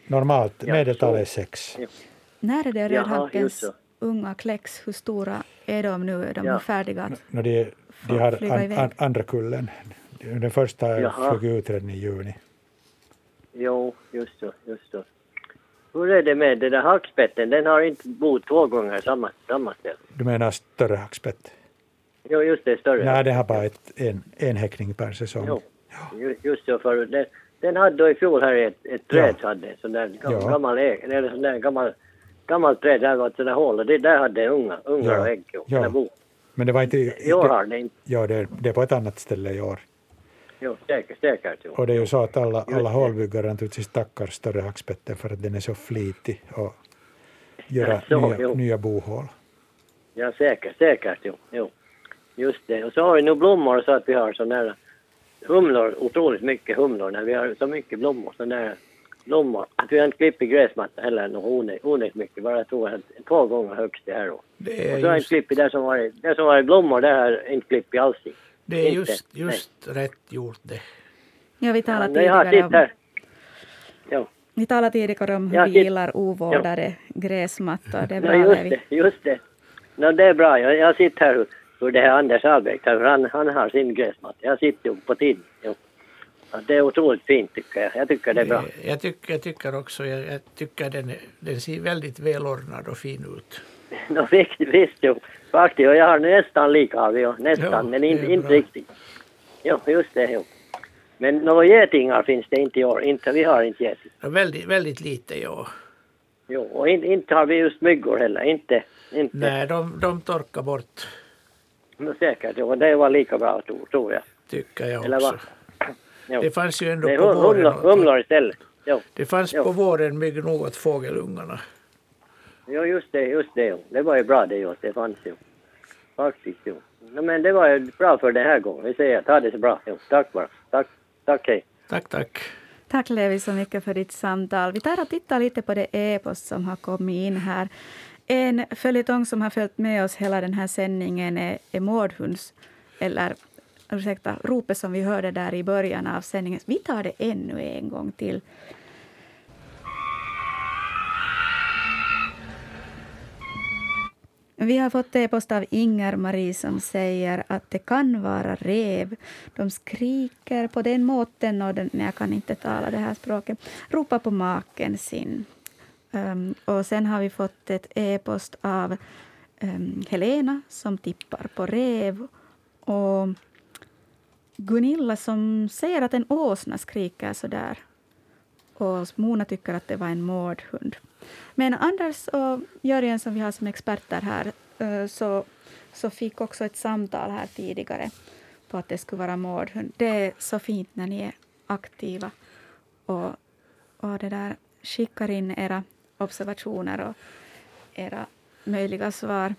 Normalt, ja, medeltal är 6. Ja. När är det rödhankens unga kläcks? Hur stora är de nu? Är de ja. färdiga no, de, de har an, an, andra kullen. Den första flög ut redan i juni. Jo, just så, just så. Hur är det med den där hackspetten? Den har inte bott två gånger samma, samma ställe. Du menar större hackspett? Jo, just det, större. Nej, den har bara ett, en, en häckning per säsong. Jo, ja. just så. För den, den hade då i fjol här ett, ett träd, ja. hade sån där gammal, ja. eller sån där gammal gammalt träd, där var ett sådant hål och det där hade unga, ungar ja. och ägg. Ja. Bo. Men det var inte... I år har det inte. Ja, det, det är på ett annat ställe i år. Jo, säkert, säkert. Jo. Och det är ju så att alla, alla hålbyggare naturligtvis tackar större hackspetten för att den är så flitig och göra <laughs> så, nya, nya bohål. Ja, säkert, säkert. Jo, jo. Just det. Och så har vi nu blommor så att vi har sådana där humlor, otroligt mycket humlor när vi har så mycket blommor. Sådana där blommor. Att vi har inte klippt gräsmatta heller något onödigt mycket. Bara jag tror att två gånger högst det här då. Det är och så har jag inte klippt där som varit, där som varit blommor, där har jag inte klippt alls i. Det är just, just rätt gjort det. Ja, vi talade ja, tidigare om... Ja. Vi talade tidigare om hur ja, vi gillar ovårdade ja. gräsmattor. Det är bra. Ja, just det. Just det. No, det är bra. Jag, jag sitter här hur det här Anders Albeck, han, han har sin gräsmatta. Jag sitter ju på tid. Ja, det är otroligt fint tycker jag. Jag tycker det är bra. Jag tycker, jag tycker också, jag, jag tycker den, den ser väldigt välordnad och fin ut. <laughs> no, visst, visst jo. Faktiskt, och jag har nästan lika jo. nästan, ja, men in, inte riktigt. Jo, just det. Jo. Men några getingar finns det inte i år. Inte, vi har inte getingar. Ja, väldigt, väldigt lite, ja. Jo, och in, inte har vi just myggor heller. Inte. inte. Nej, de, de torkar bort. Men säkert, jo. Det var lika bra tror jag. Tycker jag också. Eller Jo. Det fanns ju ändå på våren. Humlor istället. Jo. Det fanns jo. på våren nog åt fågelungarna. Jo, just det, just det. Det var ju bra det ju. Det fanns ju. Faktiskt jo. No, men det var ju bra för den här gången. Vi säger ta det så bra. Jo, tack bara. Tack. Tack, hej. Tack, tack. Tack Levi så mycket för ditt samtal. Vi tar och tittar lite på det e-post som har kommit in här. En följetong som har följt med oss hela den här sändningen är, är mårdhunds, eller ursäkta, ropet som vi hörde där i början av sändningen. Vi tar det ännu en gång till. Vi har fått e-post av Inger-Marie som säger att det kan vara rev. De skriker på den måten, och den, jag kan inte tala det här språket, ropar på maken sin. Um, och sen har vi fått ett e-post av um, Helena som tippar på rev. Och Gunilla som säger att en åsna skriker så där. Och Mona tycker att det var en mårdhund. Men Anders och Jörgen som vi har som experter här eh, så, så fick också ett samtal här tidigare på att det skulle vara mårdhund. Det är så fint när ni är aktiva och, och det där skickar in era observationer och era möjliga svar.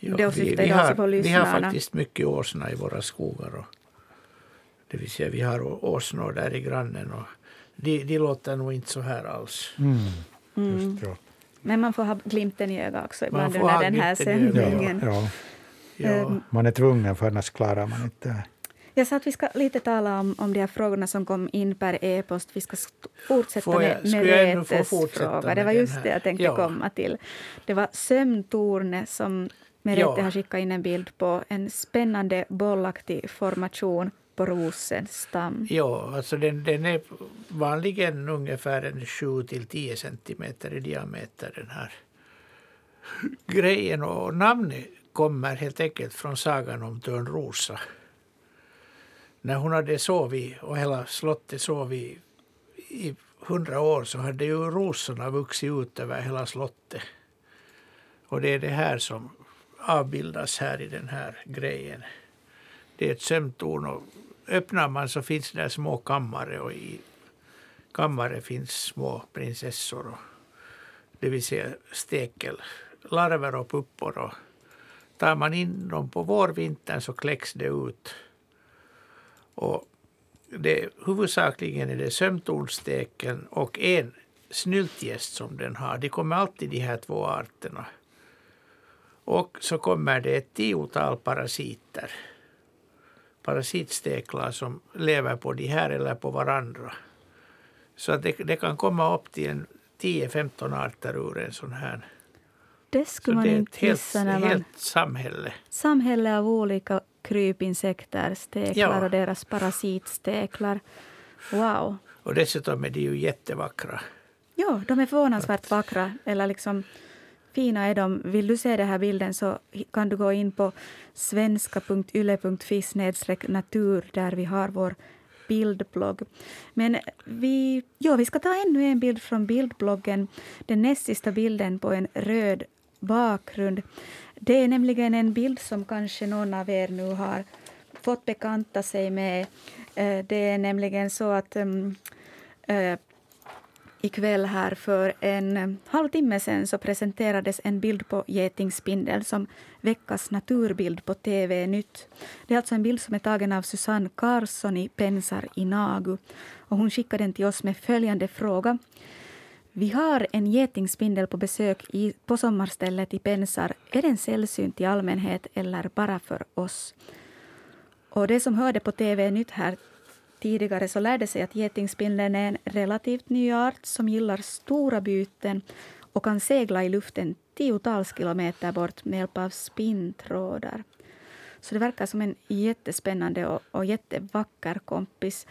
Ja, vi, vi, har, vi har faktiskt mycket åsna i våra skogar. Och det vill säga vi har åsnor där i grannen och de, de låter nog inte så här alls. Mm. Mm. ja. Men man får ha glimten i ögat också ibland under den här sändningen. Ja, ja. ja. Man är tvungen för annars klarar man inte jag sa att vi ska lite tala om, om de här frågorna som kom in per e-post. Vi ska fortsätta jag, med Meretes fråga. Det var just det jag tänkte ja. komma till. Det var sömntornet som Merete ja. har skickat in en bild på. En spännande bollaktig formation på rosens stam? Ja, alltså den, den är vanligen ungefär 7 till 10 centimeter i diameter den här grejen. Och namnet kommer helt enkelt från sagan om Törnrosa. När hon hade sovit och hela slottet sovit i hundra år så hade ju rosorna vuxit ut över hela slottet. Och det är det här som avbildas här i den här grejen. Det är ett sömntorn och öppnar man så finns det små kammare och i kammare finns små prinsessor. Och, det vill säga stekel, larver och puppor. Och tar man in dem på vårvintern så kläcks det ut. Och det, huvudsakligen är det sömtornsteken och en snyltgäst som den har. Det kommer alltid de här två arterna. Och så kommer det ett tiotal parasiter parasitsteklar som lever på de här eller på varandra. Så att det, det kan komma upp till en 10-15 arter ur en sån här. Det skulle man inte gissa när man... helt samhälle. Samhälle av olika krypinsekter, steklar ja. och deras parasitsteklar. Wow. Och dessutom är de ju jättevackra. Ja, de är förvånansvärt vackra. Eller liksom, fina är de. Vill du se den här bilden så kan du gå in på svenska.yle.fi natur där vi har vår bildblogg. Men vi, ja, vi ska ta ännu en bild från bildbloggen. Den näst sista bilden på en röd bakgrund. Det är nämligen en bild som kanske någon av er nu har fått bekanta sig med. Eh, det är nämligen så att um, uh, ikväll här för en eh, halvtimme sen så presenterades en bild på getingspindel som veckans naturbild på TV Nytt. Det är alltså en bild som är tagen av Susanne Karlsson i Pensar i Nagu. Och hon skickade den till oss med följande fråga. Vi har en getingspindel på besök i, på sommarstället i Pensar. Är den sällsynt i allmänhet eller bara för oss? Och det som hörde på TV Nytt här tidigare så lärde sig att getingspindeln är en relativt ny art som gillar stora byten och kan segla i luften tiotals kilometer bort med hjälp av spinntrådar. Så det verkar som en jättespännande och, och jättevacker kompis.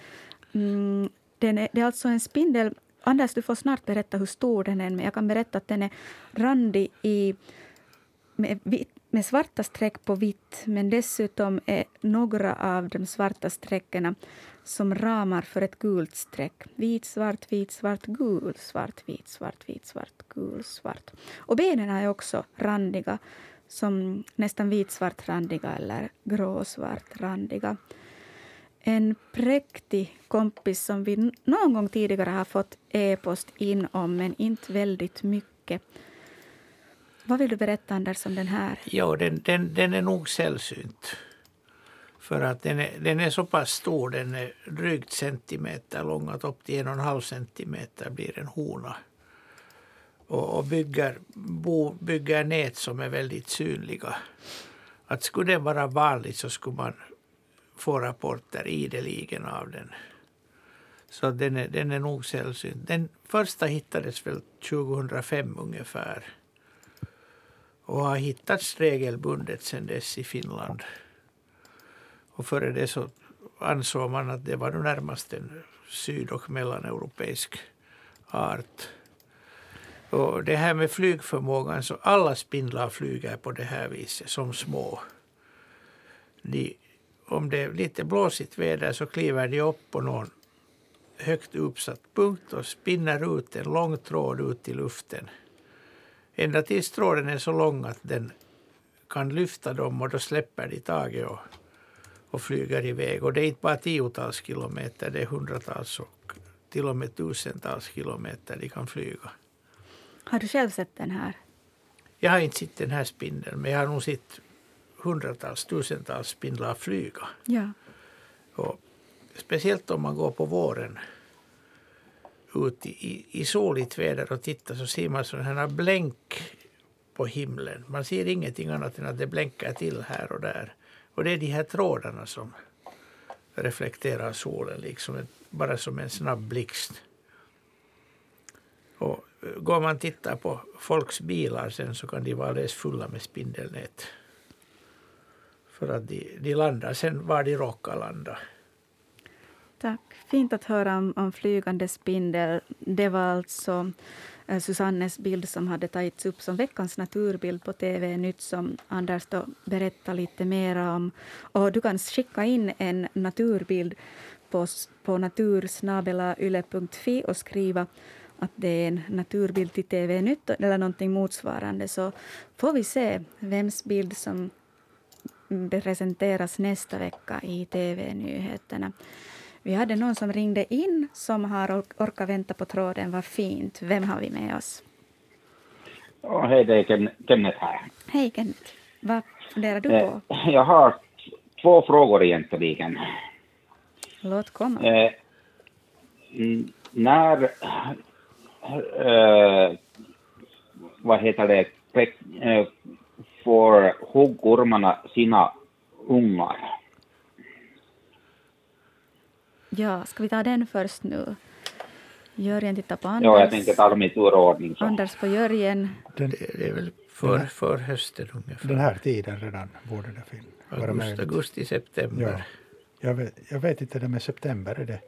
Mm, den är, det är alltså en spindel Anders, du får snart berätta hur stor den är, men jag kan berätta att den är randig i, med, med svarta streck på vitt, men dessutom är några av de svarta strecken som ramar för ett gult streck. Vit, svart, vit, svart, gul, svart, vit, svart, vit, svart, gul, svart. Och benen är också randiga, som nästan vitsvart randiga eller gråsvart randiga. En präktig kompis som vi någon gång tidigare har fått e-post in om, men inte väldigt mycket. Vad vill du berätta, Anders, om den här? Jo, den, den, den är nog sällsynt. För att den är, den är så pass stor, den är drygt centimeter lång, att upp till en och en halv centimeter blir en hona. Och, och bygger, bo, bygger nät som är väldigt synliga. Att skulle den vara vanlig så skulle man få rapporter ideligen av den. Så den är, den är nog sällsynt. Den första hittades väl 2005 ungefär. Och har hittats regelbundet sedan dess i Finland. Och före det så ansåg man att det var närmast en syd och mellaneuropeisk art. Och det här med flygförmågan, så alla spindlar flyger på det här viset som små. De, om det är lite blåsigt väder så kliver de upp på någon högt uppsatt punkt och spinner ut en lång tråd ut i luften. Ända tills tråden är så lång att den kan lyfta dem och då släpper de taget och och flyger iväg. Och det är inte bara tiotals kilometer, det är hundratals och till och med tusentals kilometer de kan flyga. Har du själv sett den här? Jag har inte sett den här spindeln, men jag har nog sett hundratals, tusentals spindlar flyga. Ja. Och speciellt om man går på våren ut i, i soligt väder och tittar så ser man sådana här blänk på himlen. Man ser ingenting annat än att det blänkar till här och där. Och det är de här trådarna som reflekterar solen, liksom bara som en snabb blixt. Och eh, går man och tittar på folks bilar sen så kan de vara alldeles fulla med spindelnät. För att de, de landar sen var de råkar landa. Tack. Fint att höra om, om flygande spindel. Det var alltså Eh, Susannes bild som hade tagits upp som veckans naturbild på TV Nytt som Anders då berättade lite mer om. Och du kan skicka in en naturbild på, på natursnabelayle.fi och skriva att det är en naturbild till TV Nytt eller någonting motsvarande så får vi se vems bild som presenteras nästa vecka i TV-nyheterna. Vi hade någon som ringde in som har orkat vänta på tråden. Vad fint. Vem har vi med oss? Oh, hej, det är Kenneth här. Hej Kenneth. Vad funderar du på? Eh, jag har två frågor egentligen. Låt komma. Eh, när eh, vad heter det, eh, får huggormarna sina ungar? Ja, ska vi ta den först nu? Jörgen tittar på Anders. Ja, jag tänkte ta dem i tur och ordning. Så. Anders på Jörgen. Den, det är väl för, för hösten ungefär. Den här tiden redan borde det finnas. Augusti, augusti, september. Ja. Jag, vet, jag vet inte, det med september är det?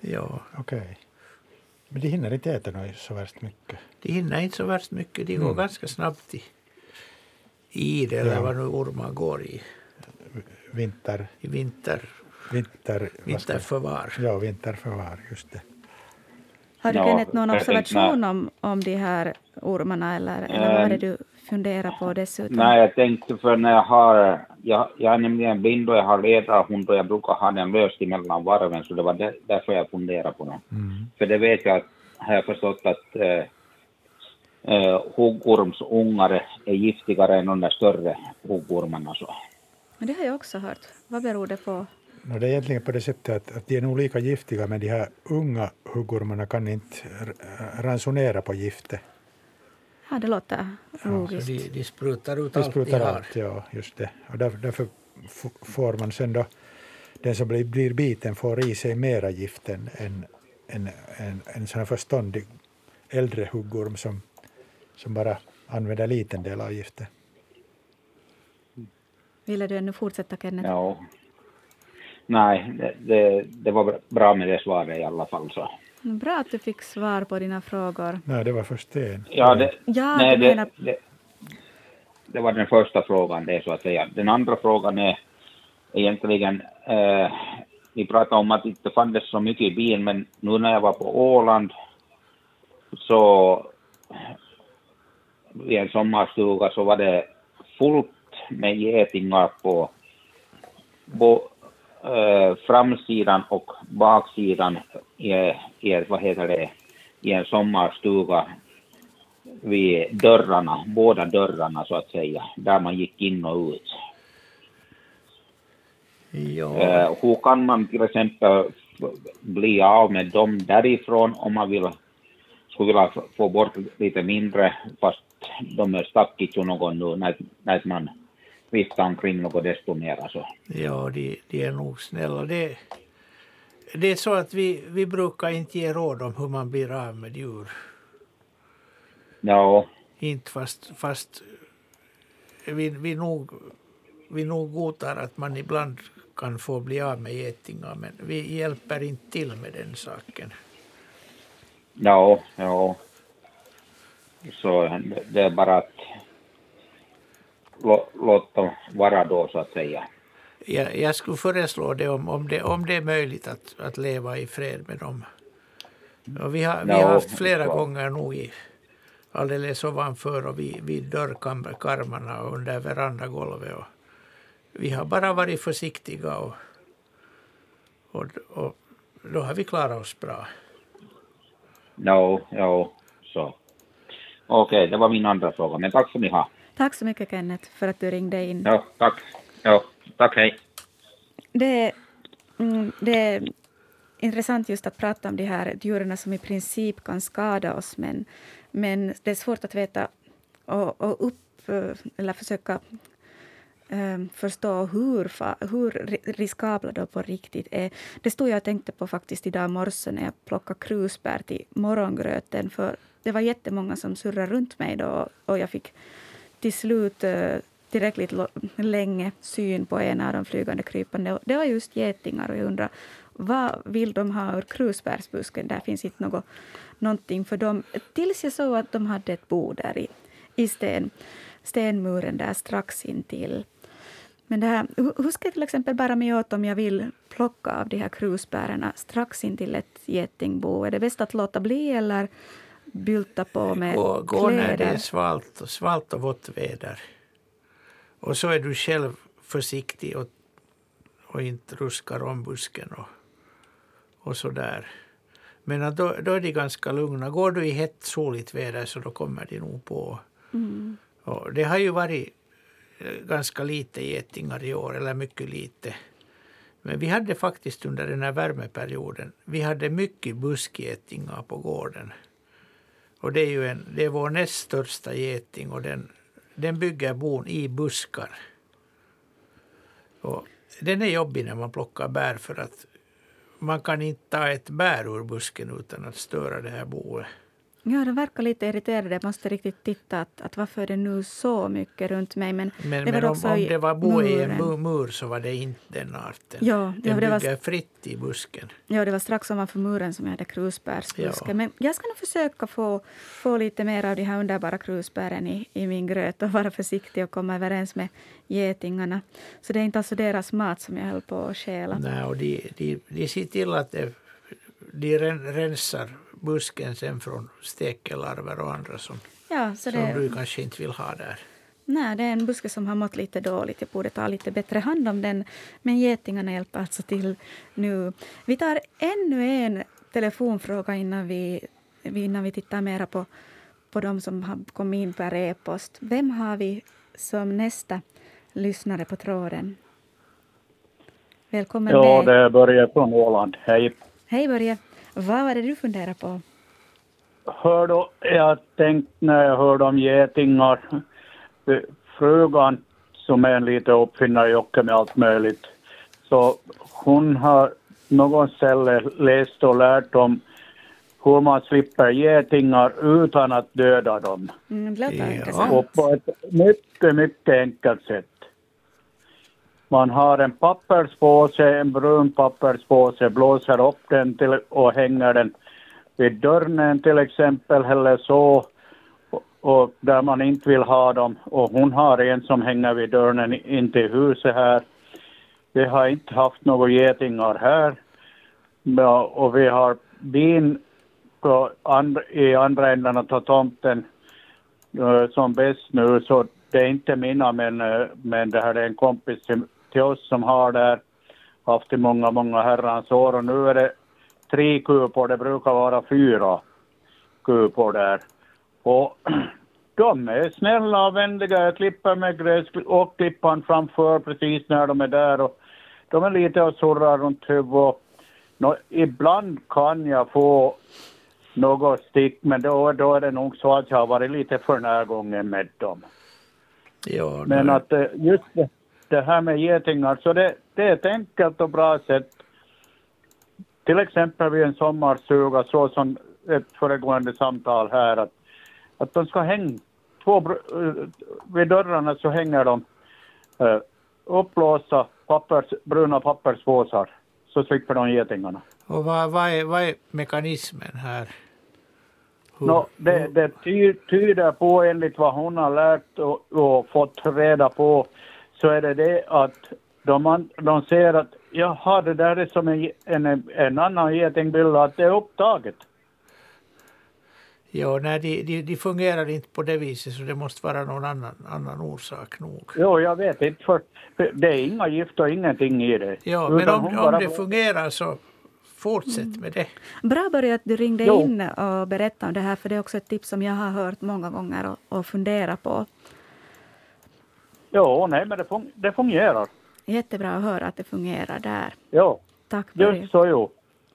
Ja. Okej. Okay. Men de hinner inte äta något så värst mycket? De hinner inte så värst mycket. De går mm. ganska snabbt i, i det, eller ja. vad nu ormar går i. Vinter? I vinter vinter, vinterförvar. Ja, vinterförvar, just det. Har du Kenneth någon observation om, om de här ormarna eller, eller vad är det du funderar på dessutom? Nej, jag tänkte för när jag har, jag, jag är nämligen blind och jag har ledarhund och jag brukar ha den löst mellan varven så det var där, därför jag funderade på det. Mm. För det vet jag, har jag förstått att eh, eh, huggormsungar är giftigare än de där större huggormarna. Så. Men det har jag också hört. Vad beror det på? No, det är egentligen på det sättet att, att de är nog lika giftiga men de här unga huggormarna kan inte ransonera på giftet. Ja, det låter logiskt. Ja, de, de sprutar ut de sprutar allt de har. Allt, ja, just det. Och därför, därför får man sen då, den som blir, blir biten får i sig mera gift än en, en, en, en sån här förståndig äldre huggorm som, som bara använder en liten del av giftet. Ville du ännu fortsätta, Kenneth? Ja. Nej, det, det, det, var bra med det svaret i alla fall. Så. Bra att du fick svar på dina frågor. Nej, det var för Sten. Ja, det, ja, nej, det, menar... det, det, var den första frågan, det så att säga. Den andra frågan är egentligen, eh, vi pratade om att det inte fanns så mycket i bilen, men nu när jag var på Åland så i en sommarstuga så var det fullt med getingar på, på framsidan och baksidan i, i, vad heter det, i en sommarstuga vid dörrarna, båda dörrarna så att säga, där man gick in och ut. Ja. Äh, hur kan man till exempel bli av med dem därifrån om man vill, skulle vilja få bort lite mindre fast de är stackigt någon nu när, när man vifta omkring något desto mera. Så. Ja, de, de är nog snälla. Det, det är så att vi, vi brukar inte ge råd om hur man blir av med djur. Ja. Inte fast, fast vi, vi, nog, vi nog godtar att man ibland kan få bli av med getingar men vi hjälper inte till med den saken. Ja, ja. Så det är bara att låt dem vara då så att säga. Jag, jag skulle föreslå det om, om det om det är möjligt att, att leva i fred med dem. Och vi har, vi har haft flera så. gånger nog i, alldeles ovanför och vid, vid dörrkarmarna och under verandagolvet. Och vi har bara varit försiktiga och, och, och då har vi klarat oss bra. Ja, ja, så. Okej, okay, det var min andra fråga, men tack så ni ha. Tack så mycket Kenneth för att du ringde in. Ja, tack. Ja, tack, hej. Det, mm, det är intressant just att prata om de här djuren som i princip kan skada oss men, men det är svårt att veta och, och upp, eller försöka um, förstå hur, hur riskabla de på riktigt är. Det stod jag och tänkte på faktiskt idag morse när jag plockade krusbär till morgongröten. För det var jättemånga som surrade runt mig då och jag fick till slut eh, tillräckligt länge syn på en av de flygande krypande. Det var just getingar och jag undrar vad vill de ha ur krusbärsbusken? Där finns inte något, någonting för dem. Tills jag såg att de hade ett bo där i, i sten, stenmuren där strax intill. Men det här, hur ska jag till exempel bära mig åt om jag vill plocka av de här krusbären strax intill ett getingbo? Är det bäst att låta bli eller bylta på med gå, gå kläder. när det är svalt, svalt och vått väder. Och så är du själv försiktig och, och inte ruskar om busken och, och så där. Men då, då är de ganska lugna. Går du i hett soligt väder så då kommer de nog på. Mm. Och det har ju varit eh, ganska lite getingar i år, eller mycket lite. Men vi hade faktiskt under den här värmeperioden, vi hade mycket buskgetingar på gården. Och det är ju en, det är vår näst största geting och den, den bygger bon i buskar. Och den är jobbig när man plockar bär för att man kan inte ta ett bär ur busken utan att störa det här boet. Ja, de verkar lite irriterade. Jag måste riktigt titta att, att varför är det nu så mycket runt mig. Men, men, det men om, om det var bo i en mur så var det inte den arten. Ja, den ja, det var fritt i busken. Ja, det var strax ovanför muren som jag hade krusbärsbusken. Ja. Men jag ska nog försöka få, få lite mer av de här underbara krusbären i, i min gröt och vara försiktig och komma överens med getingarna. Så det är inte alltså deras mat som jag höll på att stjäla. Nej, och de, de, de ser till att det, de rensar busken sen från stekelarver och andra som, ja, så det, som du kanske inte vill ha där. Nej, det är en buske som har mått lite dåligt. Jag borde ta lite bättre hand om den. Men getingarna hjälper alltså till nu. Vi tar ännu en telefonfråga innan vi, innan vi tittar mera på, på de som har kommit in per e-post. Vem har vi som nästa lyssnare på tråden? Välkommen Ja, det är Börje från Åland. Hej. Hej Börje. Vad var det du funderade på? Hör du, jag tänkte när jag hörde om getingar, frugan som är en liten uppfinnarjocke med allt möjligt, så hon har någon ställe läst och lärt om hur man slipper getingar utan att döda dem. Mm, det låter intressant. Och på ett mycket, mycket enkelt sätt. Man har en papperspåse, en brun papperspåse, blåser upp den till, och hänger den vid dörren till exempel eller så. Och, och där man inte vill ha dem. Och hon har en som hänger vid dörren in till huset här. Vi har inte haft några getingar här. Ja, och vi har bin på and, i andra änden av tomten uh, som bäst nu. Så det är inte mina men, uh, men det här är en kompis till, till oss som har där haft i många, många herrans år och nu är det tre kupor, det brukar vara fyra kupor där. Och <clears throat> de är snälla och vänliga. Jag klipper med gräs och klippan framför precis när de är där. Och de är lite och surrar runt huvudet. Nå, ibland kan jag få något stick, men då, då är det nog så att jag har varit lite för närgången med dem. Ja, men att eh, just det, det här med getingar, så det, det är ett enkelt och bra sätt. Till exempel vid en sommarstuga, så som ett föregående samtal här, att, att de ska hänga, två, eh, vid dörrarna så hänger de uh, uppblåsta pappers, bruna papperspåsar, så slipper de getingarna. Och vad, vad, är, vad är mekanismen här? no, det, det tyder på, enligt vad hon har lärt och, och fått reda på, så är det det att de, de ser att jaha, det där är som en, en, en annan getingbild, att det är upptaget. Ja, nej, de, de, de, fungerar inte på det viset så det måste vara någon annan, annan orsak nog. Jo, jag vet inte, för det är inga gift och ingenting i det. Ja, men om, om bara... det fungerar så fortsätt med det. Bra Börje att du ringde jo. in och berättade om det här, för det är också ett tips som jag har hört många gånger och, och funderat på. Ja, nej, men det, fun det fungerar. Jättebra att höra att det fungerar där. Ja, Tack Börje. just så jo.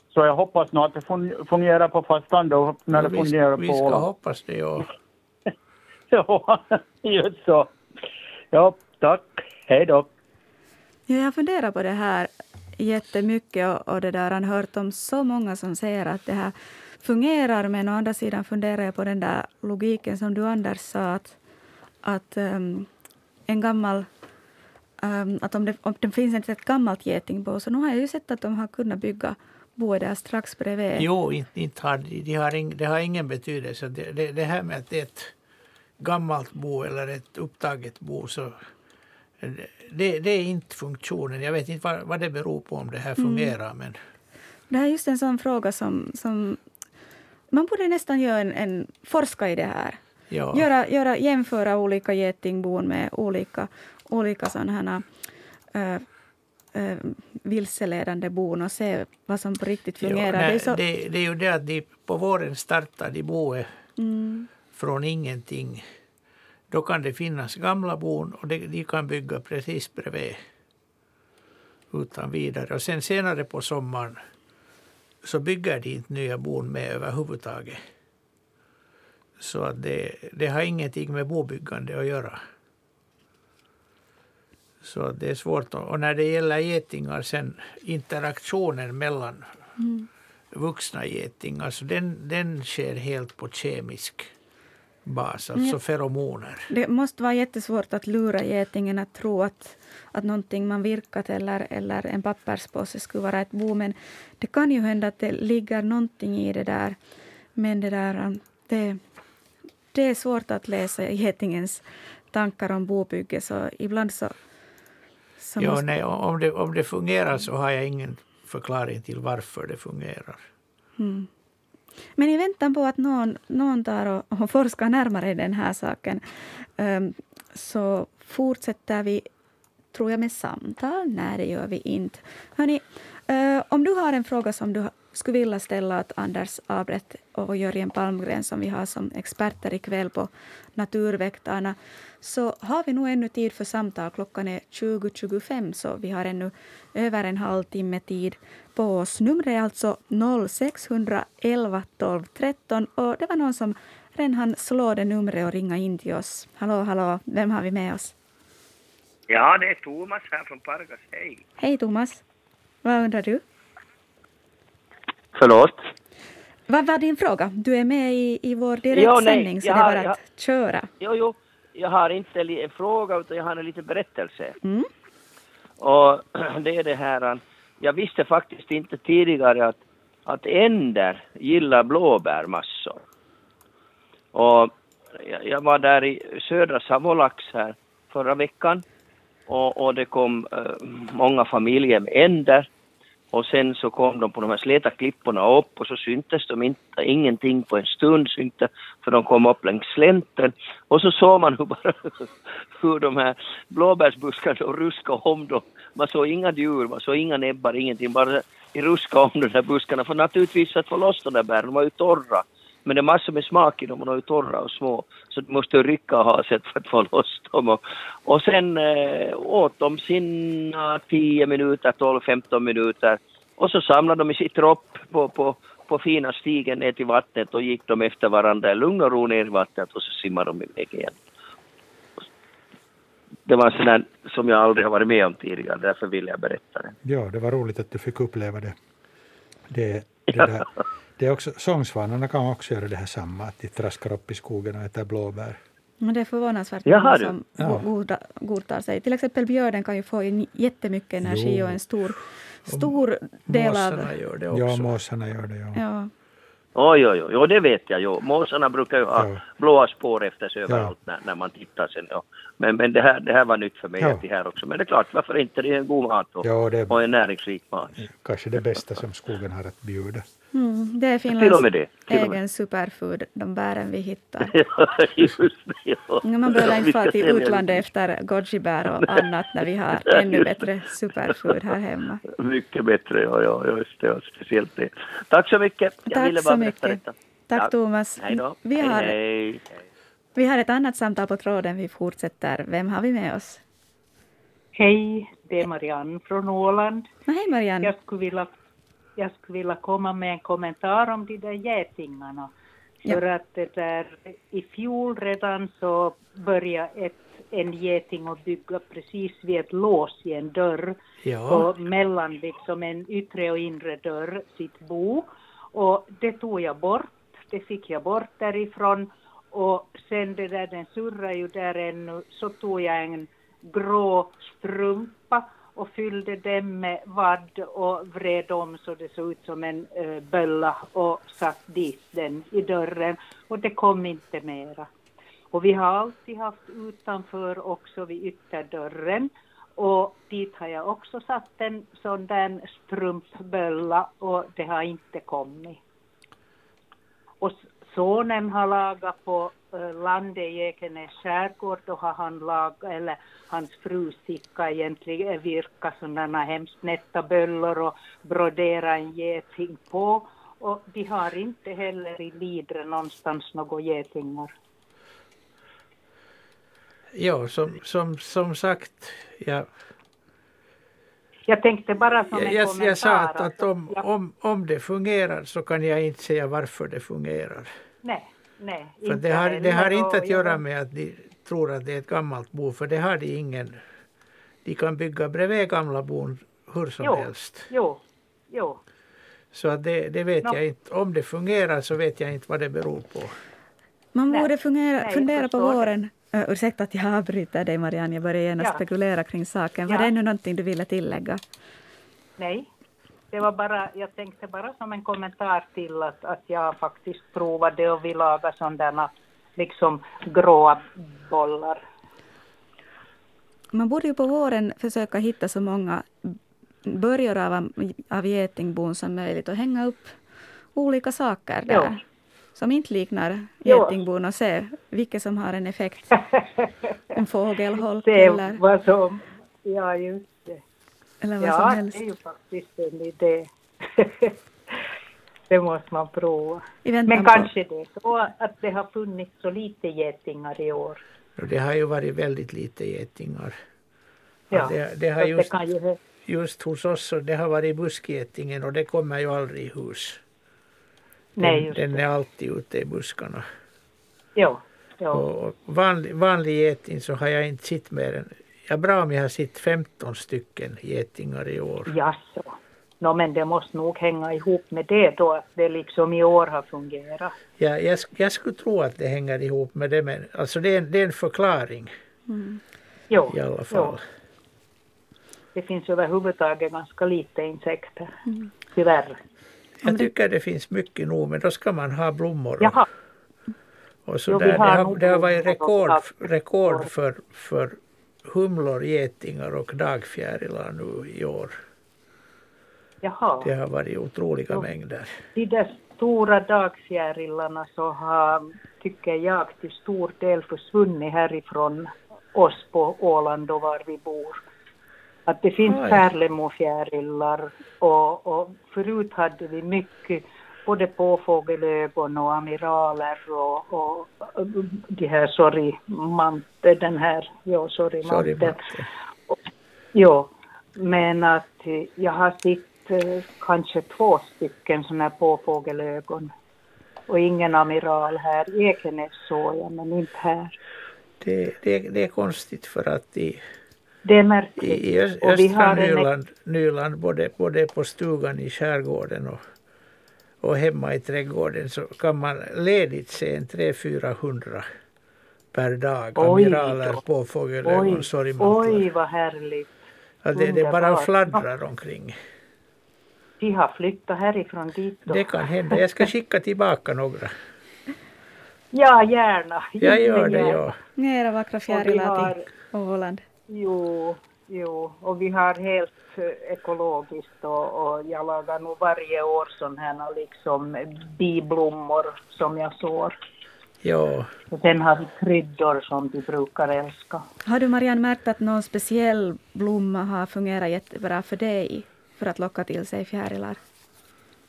Så jag hoppas nog att det fungerar på fastlandet när ja, det fungerar vi, på Vi ska hoppas det, ja. <laughs> ja, <laughs> just så. Ja, tack. Hej då. Ja, jag funderar på det här jättemycket och, och det där han hört om så många som säger att det här fungerar men å andra sidan funderar jag på den där logiken som du Anders sa att, att um, en gammal um, att om det, om det finns ett gammalt getingbo så nu har jag ju sett att de har kunnat bygga boet där strax bredvid. Jo, inte, inte har de, de har ing, det har ingen betydelse. Det, det, det här med att det är ett gammalt bo eller ett upptaget bo så det, det, är inte funktionen. Jag vet inte vad, vad det beror på om det här mm. fungerar. Mm. Men... Det här är just en sån fråga som, som man borde nästan göra en, en forska i det här. Ja. Göra, göra, jämföra olika getingbon med olika, olika sådana här, äh, äh, vilseledande bon och se vad som på riktigt fungerar. Ja, nej, det, är så... det, det, är ju det att de, på våren startar de boet mm. från ingenting. Då kan det finnas gamla bon och de, de kan bygga precis bredvid utan vidare. Och sen senare på sommaren så bygger de inte nya bon med överhuvudtaget. Så att det, det har ingenting med bobyggande att göra. Så det är svårt. Och när det gäller getingar sen interaktionen mellan mm. vuxna getingar så den, den sker helt på kemisk bas, alltså ja. feromoner. Det måste vara jättesvårt att lura getingen att tro att, att någonting man virkat eller, eller en papperspåse skulle vara ett bo. Men det kan ju hända att det ligger någonting i det där. Men det, där, det, det är svårt att läsa getingens tankar om bobygge, så ibland så... så jo, måste... nej, om, det, om det fungerar så har jag ingen förklaring till varför det fungerar. Mm. Men i väntan på att någon, någon tar och, och forskar närmare i den här saken um, så fortsätter vi, tror jag, med samtal. Nej, det gör vi inte. Hörrni, uh, om du har en fråga som du skulle vilja ställa åt Anders Abret och Jörgen Palmgren som vi har som experter ikväll på Naturväktarna så har vi nog ännu tid för samtal. Klockan är 20.25 så vi har ännu över en halvtimme tid på oss. Numret är alltså 0611 12 13 och det var någon som redan hann slå det numret och ringa in till oss. Hallå, hallå, vem har vi med oss? Ja, det är Thomas här från Pargas. Hej. Hej Thomas. Vad undrar du? Förlåt? Vad var din fråga? Du är med i, i vår direktsändning så det är bara att jag, köra. Jo, jo. Jag har inte en fråga utan jag har en liten berättelse. Mm. Och <clears throat> det är det här, jag visste faktiskt inte tidigare att, att änder gillar blåbärmassor. Och jag var där i södra Savolax här förra veckan och, och det kom uh, många familjer med änder och sen så kom de på de här släta klipporna upp och så syntes de inte, ingenting på en stund syntes, för de kom upp längs slänten. Och så såg man hur, bara, <laughs> hur de här blåbärsbuskarna ruskade om dem. Man såg inga djur, man såg inga näbbar, ingenting, bara ruska om de här buskarna. För naturligtvis för att få loss de där bären, de var ju torra. Men det är massor med smak i dem och de är torra och små. Så du måste rycka och ha sätt för att få loss dem. Och, och sen eh, åt de sina 10 minuter, 12-15 minuter. Och så samlade de i sitt dropp på, på, på fina stigen ner till vattnet och gick de efter varandra i lugn och ro ner i vattnet och så simmade de iväg igen. Det var en som jag aldrig har varit med om tidigare, därför ville jag berätta det. Ja, det var roligt att du fick uppleva det. Det, det där. Det är också, sångsvanarna kan också göra det här samma, att de traskar upp i skogen och äter blåbär. Men det är förvånansvärt många som ja. godtar sig. Till exempel björnen kan ju få in jättemycket energi jo. och en stor, stor del av... Måsarna gör det också. Ja, måsarna gör det. Ja. ja. Oj, oj, oj, det vet jag ju. Måsarna brukar ju ha ja. blåa spår efter sig överallt ja. när, när man tittar sen. Ja. Men, men det, här, det här var nytt för mig, ja. det här också. Men det är klart, varför inte? Det är en god mat och, ja, det, och en näringsrik mat. Kanske det bästa som skogen har att bjuda. Mm, det är Finlands det, egen superfood, de bären vi hittar. <laughs> ja, just det, ja. Man behöver inte fara till utlandet efter gojibär och <laughs> annat när vi har ännu bättre superfood här hemma. <laughs> Mycket bättre, ja, ja just det, speciellt det. Tack så mycket. Jag Tack så mycket. Detta. Tack ja. Thomas. Hej då. Vi har, hej, hej. vi har ett annat samtal på tråden, vi fortsätter. Vem har vi med oss? Hej, det är Marianne från Åland. hej Marianne. Jag skulle vilja jag skulle vilja komma med en kommentar om de där getingarna. För ja. att det där, i fjol redan så började ett, en geting att bygga precis vid ett lås i en dörr ja. på mellan liksom en yttre och inre dörr sitt bo. Och det tog jag bort, det fick jag bort därifrån och sen det där, den surrar ju där ännu, så tog jag en grå strumpa och fyllde den med vadd och vred om så det såg ut som en uh, bölla och satt dit den i dörren och det kom inte mera. Och vi har alltid haft utanför också vid ytterdörren och dit har jag också satt en sån där strumpbölla och det har inte kommit. Och sonen har lagat på Eh, landet i Ekenäs skärgård då har han lag, eller hans fru Sicka egentligen virka sådana hemskt nätta böllor och brodera en geting på. Och de har inte heller i Lidre någonstans några getingar. Ja, som, som, som sagt, ja. Jag tänkte bara som en jag, kommentar. Jag sa att, att om, om, om det fungerar så kan jag inte säga varför det fungerar. Nej. Nej, för det har, det har inte att göra med att de tror att det är ett gammalt bo, för det har de ingen. De kan bygga bredvid gamla bon hur som jo, helst. Jo, jo. Så att det, det vet no. jag inte. Om det fungerar så vet jag inte vad det beror på. Man borde fungera, Nej, fundera på våren. Uh, ursäkta att jag avbryter dig Marianne, jag börjar genast ja. spekulera kring saken. Var det ännu någonting du ville tillägga? Nej, det var bara, jag tänkte bara som en kommentar till att, att jag faktiskt provade och vi lagade sådana liksom gråa bollar. Man borde ju på våren försöka hitta så många börjor av, av getingbon som möjligt och hänga upp olika saker där. Ja. Som inte liknar getingbon och se vilket som har en effekt. <laughs> En fågelholk eller... Vad som, ja, just det. Eller vad ja, som helst. det är ju faktiskt en idé. <laughs> det måste man prova. Men kanske på... det är så att det har funnits så lite getingar i år. Det har ju varit väldigt lite getingar. Ja, det, det har just, det ju... just hos oss så det har varit buskgetingen och det kommer ju aldrig i hus. Den, Nej, den är alltid ute i buskarna. Ja. ja. Och vanlig, vanlig geting så har jag inte sett mer än, ja bra om jag har sett 15 stycken getingar i år. Jaså. No, men det måste nog hänga ihop med det då, att det liksom i år har fungerat. Ja, jag, jag skulle tro att det hänger ihop med det, men alltså det är en, det är en förklaring. Mm. Jo, I alla fall. Jo. Det finns överhuvudtaget ganska lite insekter, mm. tyvärr. Jag tycker det finns mycket nog, men då ska man ha blommor. Jaha. Och så jo, där. Det, har, det har varit rekord, rekord för, för humlor, getingar och dagfjärilar nu i år. Jaha. Det har varit otroliga jo. mängder. De där stora dagfjärilarna så har, tycker jag, till stor del försvunnit härifrån oss på Åland och var vi bor. Att det finns pärlemorfjärilar och, och förut hade vi mycket både påfågelögon och amiraler och, och, de här sorgmante, den här, ja sorgmanten. Ja, men att jag har sett eh, kanske två stycken sådana här påfågelögon och ingen amiral här. Ekenäs såg jag, men inte här. Det, det, det är konstigt för att i det är märkligt. I, i öst, östra Nyland, Nyland både, både på stugan i skärgården och, och hemma i trädgården så kan man ledigt se en 300-400 per dag. Oj, Amiraler, påfågelögon, sorgmantlar. Oj, vad härligt. Ja, det, det bara fladdrar omkring. De har flyttat härifrån dit då. Det kan hända. Jag ska <laughs> skicka tillbaka några. Ja, gärna. Jag gör det, ja. Era vackra fjärilar till Åland. Jo, jo, och vi har helt eh, ekologiskt och, och jag lagar nog varje år sådana här liksom biblommor som jag sår. Ja. Och sen har vi kryddor som vi brukar älska. Har du Marianne märkt att någon speciell blomma har fungerat jättebra för dig för att locka till sig fjärilar?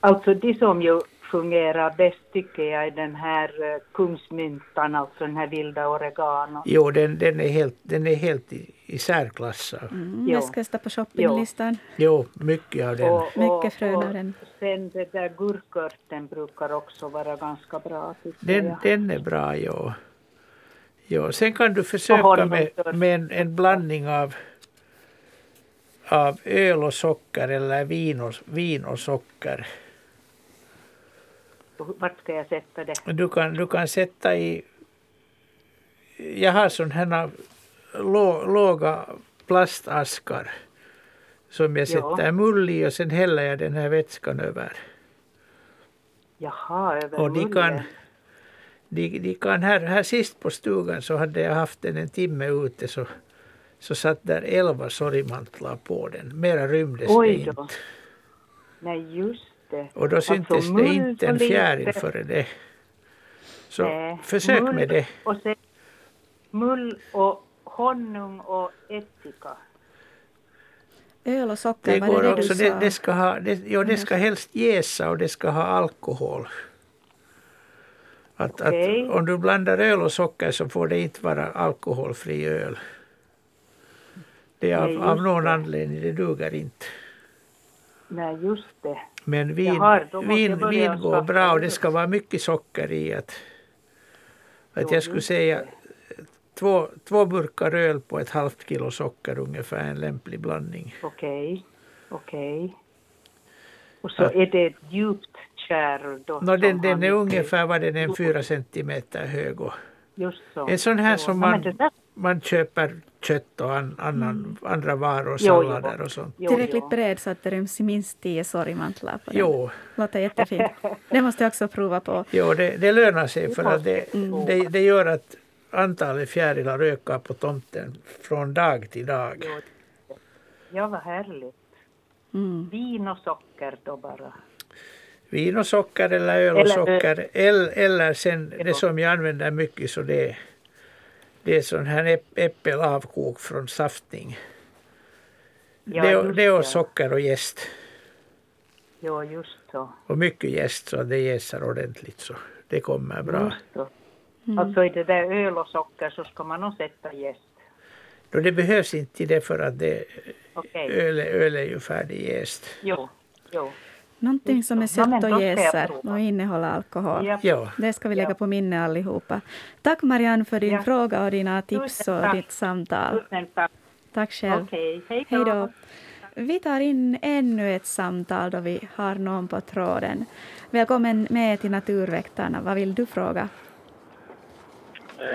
Alltså de som ju fungerar bäst tycker jag är den här uh, kungsmyntan, alltså den här vilda oregano. Jo, den, den är helt, den är helt i, i särklass. Mm, jag ska stå på shoppinglistan. Jo, mycket av den. Och, och, mycket frön av den. Sen det där gurkörten brukar också vara ganska bra. Den, jag. den är bra, ja. ja. Sen kan du försöka med, med en, en blandning av av öl och socker eller vin och, vin och socker. Vart ska jag sätta det? Du kan, du kan sätta i... Jag har sådana här lå, låga plastaskar som jag sätter ja. mull i och sen häller jag den här vätskan över. Jaha, över och de kan, de, de kan här, här sist på stugan så hade jag haft den en timme ute så, så satt där elva sorgmantlar på den. Mera rymdes Oj det inte. Nej, just det. Och då syntes alltså, det inte en fjäril före det. Så Nej, försök mull med det. Och sen, mull och honung och ättika. Öl och socker, det går det också. Det, det, ska ha, det, jo, det ska helst jäsa och det ska ha alkohol. Att, okay. att om du blandar öl och socker så får det inte vara alkoholfri öl. Det är av, Nej, av någon det. anledning, det duger inte. Nej, just det. Men vin, Jaha, vin, vin går bra och det ska vara mycket socker i. Att, att jag skulle säga två, två burkar öl på ett halvt kilo socker ungefär en lämplig blandning. Okej, okej. Och så är det djupt kärl. Då, no, den, den är ungefär vad den är, fyra centimeter hög. Och Just så. En sån här som man, man köper kött och an, annan, mm. andra varor, sallader och sånt. Tillräckligt bred så att det ryms minst tio sorgmantlar på den. Jo. Låter jättefint. Det måste jag också prova på. Jo, det, det lönar sig för att det, mm. det, det gör att antalet fjärilar ökar på tomten från dag till dag. Ja, vad härligt. Mm. Vin och socker då bara. Vin och socker eller öl och socker. Eller, eller sen det som jag använder mycket så det, det är sån här äppelavkok från saftning. Ja, det, det är socker och jäst. Ja, just så. Och mycket jäst så det jäser ordentligt så det kommer bra. Mm. Alltså i det där öl och socker så ska man nog sätta jäst. Då det behövs inte det för att det, okay. öl, öl är ju färdigjäst. Jo, jo. Någonting som är sött och jäser och innehåller alkohol. Ja. Det ska vi lägga på minne allihopa. Tack Marianne för din ja. fråga och dina tips och ditt samtal. Tack själv. Okay. Hej då. Vi tar in ännu ett samtal då vi har någon på tråden. Välkommen med till Naturväktarna. Vad vill du fråga?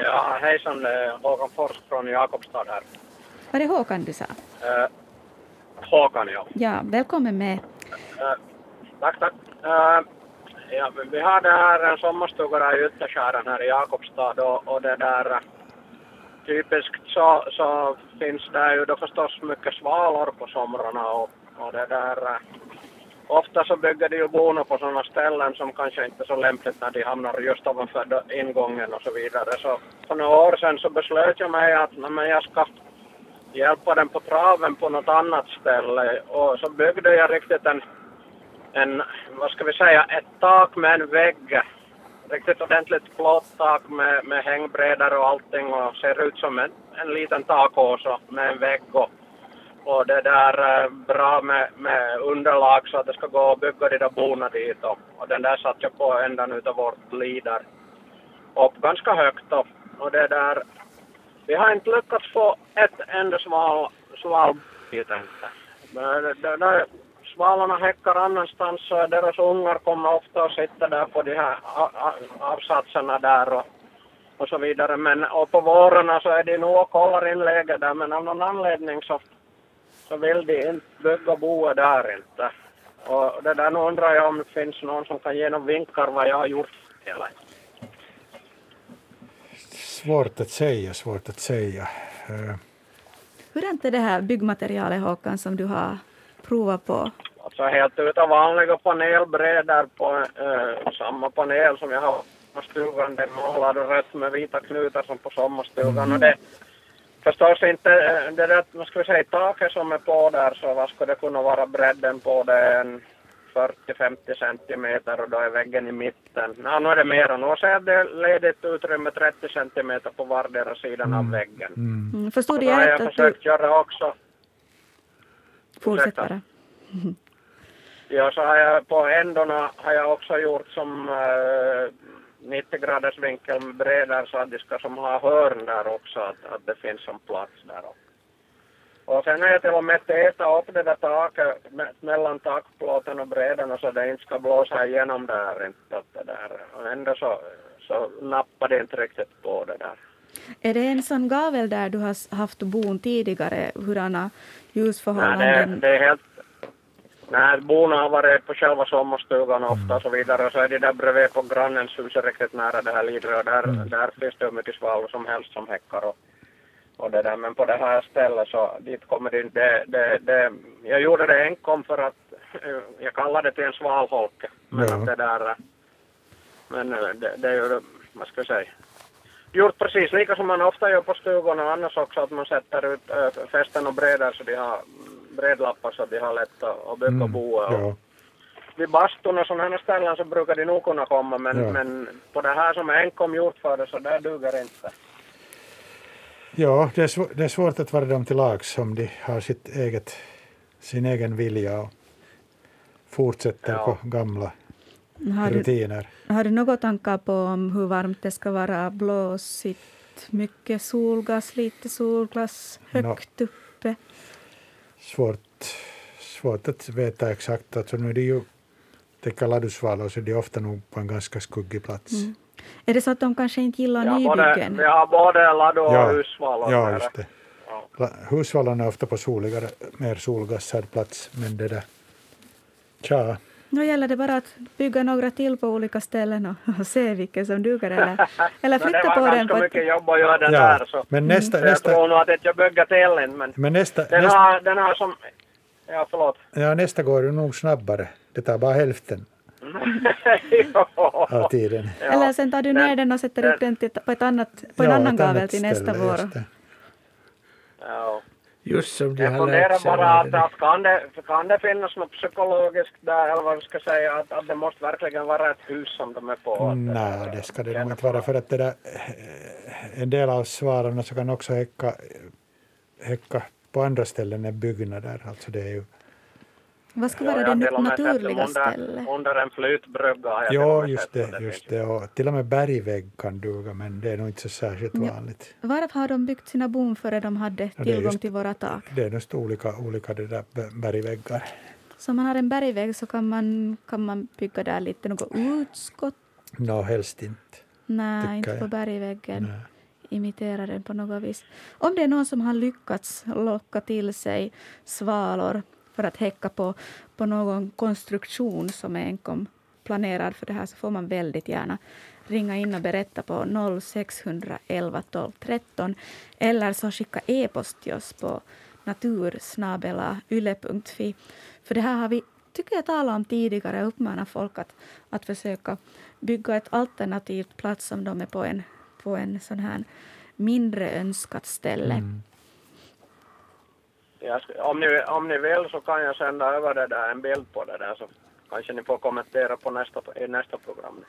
Ja, hejsan, Håkan Fors från Jakobstad här. Var det Håkan du sa? Uh, Håkan, ja. Ja, välkommen med. Uh, tack, tack. Uh, ja, vi har här äh, en sommarstuga där i Ytterskären här i Jakobstad och, och det där äh, typiskt så, så finns det ju då förstås mycket svalor på somrarna och, och det där ofta så bygger de ju bonor på sådana ställen som kanske inte är så lämpligt när de hamnar just ovanför ingången och så vidare. Så för några år sedan så beslöt jag mig att men jag ska hjälpa den på traven på något annat ställe och så byggde jag riktigt en, en vad ska vi säga, ett tak med en vägg. Riktigt ordentligt plåttak med, med hängbrädor och allting och ser ut som en, en liten takåsa med en vägg och och det där eh, bra med, med underlag så att det ska gå att bygga de där borna dit och, och den där satt jag på ändan utav vårt lider upp ganska högt och, och det där vi har inte lyckats få ett enda sval, sval inte. Men där svalorna häckar annanstans så deras ungar kommer ofta och sitter där på de här avsatserna där och, och så vidare. Men och på vårarna så är de nog och kollar in läget där men av någon anledning så så vill de inte bygga boet där inte. Och det där nu undrar jag om det finns någon som kan ge några vinkar vad jag har gjort hela Svårt att säga, svårt att säga. Uh. Hurdant är det här byggmaterialet Håkan som du har provat på? Alltså helt utav vanliga panelbrädor på uh, samma panel som jag har på stugan. Den målad rött med vita knutar som på sommarstugan. Mm. Och det, förstås inte eh, det där, vad ska vi säga, taket som är på där så vad skulle det kunna vara bredden på det en 40-50 centimeter och då är väggen i mitten. Ja, nu är det mer och nu ser det ledigt utrymme 30 centimeter på vardera sidan mm. av väggen. Mm. mm förstod jag rätt att du... har försökt göra också... Fortsätt bara. Ja, så har jag på ändorna har jag också gjort som uh, 90 graders vinkel med bredare så att de ska som ha hörn där också, att, att det finns som plats där uppe. Och sen har jag till och med tätat upp det där taket mellan takplåten och brädan så det inte ska blåsa igenom där inte. Att det där. Och ändå så, så nappade det inte riktigt på det där. Är det en sån gavel där du har haft bon tidigare? Hurdana ljusförhållanden? Nej, det, det är helt när borna har varit på själva sommarstugan ofta och så vidare så är de där bredvid på grannens hus riktigt nära det här Lidre och där, mm. där finns det hur mycket svalor som helst som häckar och, och det där. Men på det här stället så dit kommer det inte. Det, det, jag gjorde det enkom för att jag kallade det till en svalholke. Men ja. det där, men det, det är ju, vad ska jag säga, gjort precis lika som man ofta gör på stugorna och annars också att man sätter ut äh, fästen och bredar så de har bredlappar så de har lätt att bygga mm, boet. Ja. Vid bastun och sådana ställen så brukar de nog kunna komma men, ja. men på det här som är enkom gjort för det så där duger inte. Ja, det är, svår, det är svårt att vara dem till lags om de har sitt eget, sin egen vilja och fortsätter ja. på gamla har rutiner. Du, har du några tankar på om hur varmt det ska vara, blåsigt, mycket solgas, lite solglas, högt no. uppe? svårt, svårt att veta exakt. Alltså nu är det ju täcker ladusvalor så de är ofta nog på en ganska skuggig plats. Mm. Är det så att de kanske inte gillar ja, nybyggen? vi har både ladu och ja, husvalor. Ja, just det. Ja. Husvalorna är ofta på soligare, mer solgassad plats, men det där... Tja. Nu gäller det bara att bygga några till på olika ställen och, och se vilken som duger eller, eller <laughs> flytta på den. Det var ganska mycket jobb att göra den ja, där. Så. Men nästa, mm. nästa, jag tror nog att jag bygger till den. Men, men nästa, den, nästa, har, den har som... Ja, förlåt. Ja, nästa går ju nog snabbare. Det tar bara hälften. <laughs> av tiden. Ja. Eller sen tar du ner den och sätter upp den på, ett annat, på en ja, annan gavel till nästa vår. Ja. Just som de jag har lärt sig. bara att, att kan, det, kan det finnas något psykologiskt där, eller vad ska säga, att, att det måste verkligen vara ett hus som de är på? Nej, det ska det nog inte vara, för att det där, en del av svaren så kan också häcka, häcka på andra ställen än byggnader. Alltså det är ju, vad ska vara det naturliga stället? Under en flytbrygga har jag Ja, just det. Just det. Och till och med bergvägg kan duga, men det är nog inte så särskilt vanligt. Ja. Varför har de byggt sina bon före de hade tillgång just, till våra tak? Det är just olika, olika det där bergväggar. Så om man har en bergvägg så kan man, kan man bygga där lite något utskott? Nå, no, helst inte. Nej, inte på bergväggen. Nej imitera den på något vis. Om det är någon som har lyckats locka till sig svalor för att häcka på, på någon konstruktion som är enkom planerad för det här så får man väldigt gärna ringa in och berätta på 0611 12 13 eller så skicka e-post till oss på natursnabelayle.fi. För det här har vi, tycker jag, talat om tidigare och uppmanat folk att, att försöka bygga ett alternativt plats om de är på en, på en sån här mindre önskat ställe. Mm. Jag, om, ni, om ni vill så kan jag sända över det där, en bild på det där så kanske ni får kommentera på nästa, i nästa program.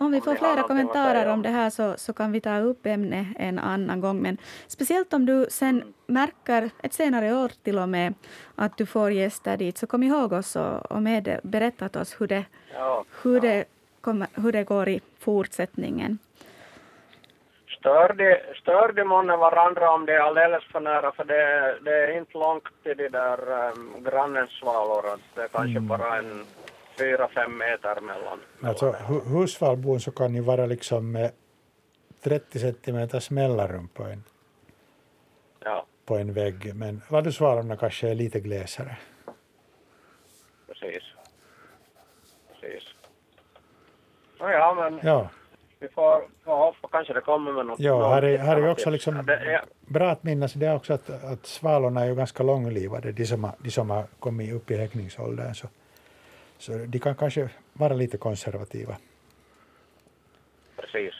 Om vi får flera kommentarer om det här så, så kan vi ta upp ämnet en annan gång. Men speciellt om du sen mm. märker ett senare år till och med att du får gäster dit så kom ihåg oss och, och med, berätta till oss hur det, ja, hur, ja. Det kommer, hur det går i fortsättningen. Stör de, månne varandra om det är alldeles för nära för det, det är inte långt till de där um, grannens svalor. Det är kanske mm. bara en fyra, fem meter mellan. Alltså husvalbon så kan ju vara liksom med 30 centimeters mellanrum på en, ja. på en vägg. Men ladusvalorna kanske är lite glesare. Precis. Precis. ja, men ja vi får, får hoppas kanske det kommer med något. Ja, här är, här är också liksom ja, det, ja. bra att minnas det är också att, att svalorna är ju ganska långlivade, de som har, de som har kommit upp i häckningsåldern. Så, så de kan kanske vara lite konservativa. Precis.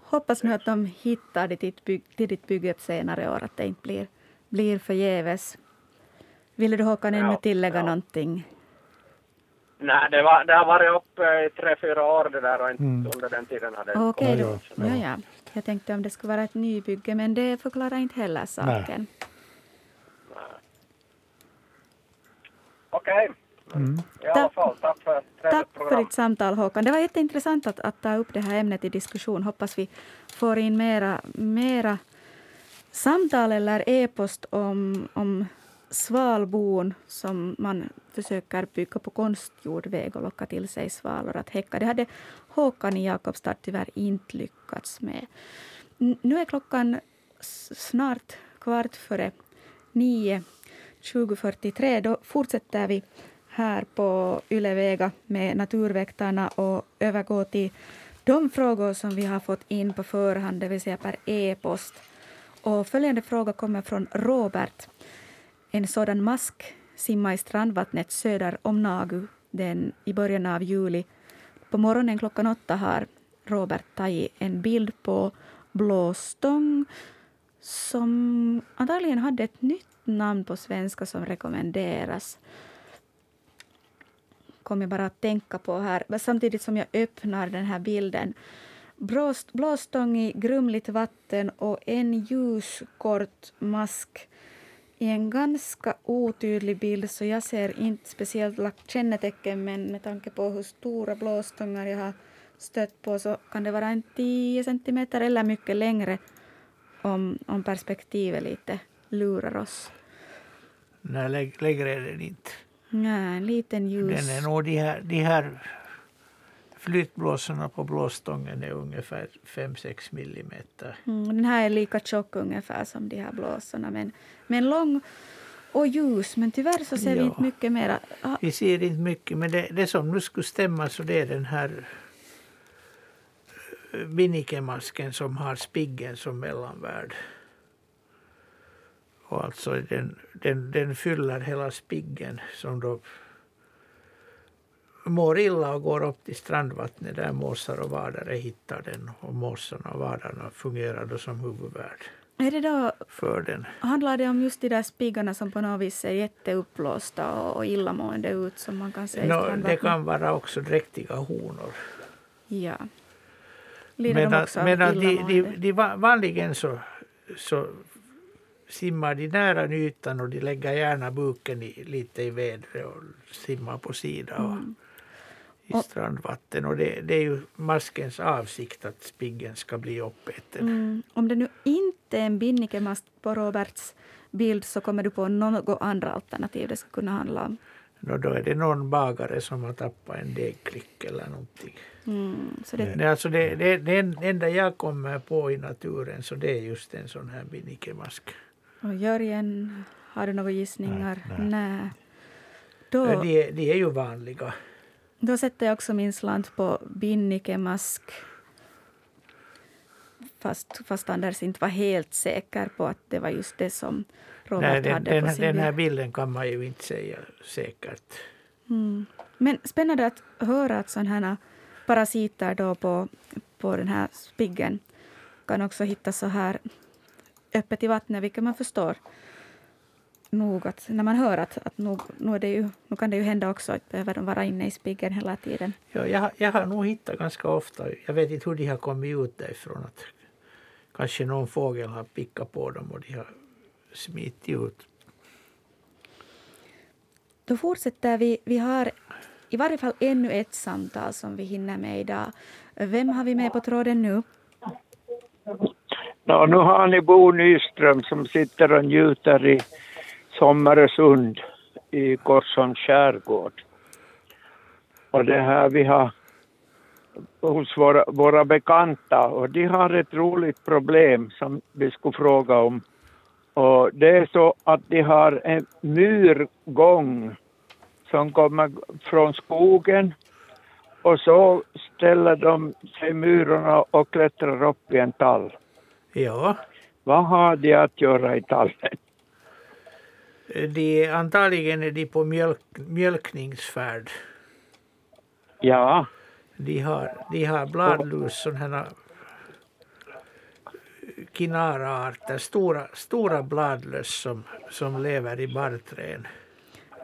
Hoppas nu att de hittar till ditt, till ditt bygge senare år, att det inte blir, blir förgäves. Ville du Håkan ännu ja, tillägga ja. någonting? Nej, det, var, det har varit uppe i tre, fyra år det där och inte mm. under den tiden hade det Okej, okay, då. Ja, ja. Jag tänkte om det skulle vara ett nybygge, men det förklarar inte heller saken. Okej. Okay. Mm. Alla fall, tack för Tack för ditt samtal Håkan. Det var jätteintressant att, att ta upp det här ämnet i diskussion. Hoppas vi får in mera, mera samtal eller e-post om, om svalbon som man försöker bygga på konstgjord väg och locka till sig svalor att häcka. Det hade Håkan i Jakobstad tyvärr inte lyckats med. Nu är klockan snart kvart före nio, 20.43. Då fortsätter vi här på Ylevega med Naturväktarna och övergår till de frågor som vi har fått in på förhand, det vill säga per e-post. Och följande fråga kommer från Robert en sådan mask simmade i strandvattnet söder om Nagu den, i början av juli. På morgonen klockan åtta har Robert tagit en bild på blåstång som antagligen hade ett nytt namn på svenska som rekommenderas. Kommer jag bara att tänka på här, samtidigt som jag öppnar den här bilden. Blåstång i grumligt vatten och en ljuskort mask i en ganska otydlig bild så jag ser inte speciellt kännetecken men med tanke på hur stora blåstångar jag har stött på så kan det vara en 10 centimeter eller mycket längre om, om perspektivet lite lurar oss. Nej, längre är den inte. Nej, en liten ljus. Den är nog de här, de här flytblåsorna på blåstången är ungefär 5-6 millimeter. Mm, den här är lika tjock ungefär som de här blåsorna men, men lång och ljus. Men tyvärr så ser ja. vi inte mycket mer. Ah. Vi ser inte mycket men det, det som nu skulle stämma så det är den här Binnikemasken som har spiggen som mellanvärd. Och alltså den, den, den fyller hela spiggen som då mår illa och går upp till strandvattnet där måsar och vadare hittar den och måsarna och vadarna fungerar då som huvudvärd. Är det då, för den. Handlar det om just de där spiggarna som på något vis ser jätteuppblåsta och, och illamående ut som man kan se i no, Det kan vara också dräktiga honor. Ja. Lider medan, de också medan de, de, de, vanligen så, så simmar de nära ytan och de lägger gärna buken i, lite i vädret och simmar på sidan mm. I strandvatten. Och det, det, är ju maskens avsikt att spiggen ska bli uppäten. Mm. Om det nu inte är en binnikemast på Roberts bild så kommer du på något andra alternativ det ska kunna handla om? No, då är det någon bagare som har tappat en degklick eller någonting. Mm, så det... Det, alltså det, det, det enda jag kommer på i naturen så det är just en sån här binnikemask. Och Jörgen, har du några gissningar? Nej. nej. Då, de, de är ju vanliga. Då sätter jag också min slant på binnikemask. Fast, fast Anders inte var helt säker på att det var just det som Robert Nej, den, hade den, på sin Den här bilden kan man ju inte säga säkert. Mm. Men spännande att höra att sådana här parasiter då på, på den här spiggen kan också hittas så här öppet i vattnet, vilket man förstår nog att när man hör att, att nog, nog, är det ju, nu kan det ju hända också att behöver de vara inne i spiggen hela tiden. Ja, jag, jag har nog hittat ganska ofta, jag vet inte hur de har kommit ut därifrån, att kanske någon fågel har pickat på dem och de har smitit ut. Då fortsätter vi. Vi har i varje fall ännu ett samtal som vi hinner med idag. Vem har vi med på tråden nu? Ja, nu har ni Bo Nyström som sitter och njuter i Sommaresund i Korsholms skärgård. Och det här vi har hos våra, våra bekanta och de har ett roligt problem som vi skulle fråga om. Och det är så att de har en myrgång som kommer från skogen och så ställer de sig myrorna och klättrar upp i en tall. Ja. Vad har de att göra i tallen? De, antagligen är de på mjölk, mjölkningsfärd. Ja. De har, de har bladlus, sådana kinaraarter, stora, stora bladlöss som, som lever i barrträd.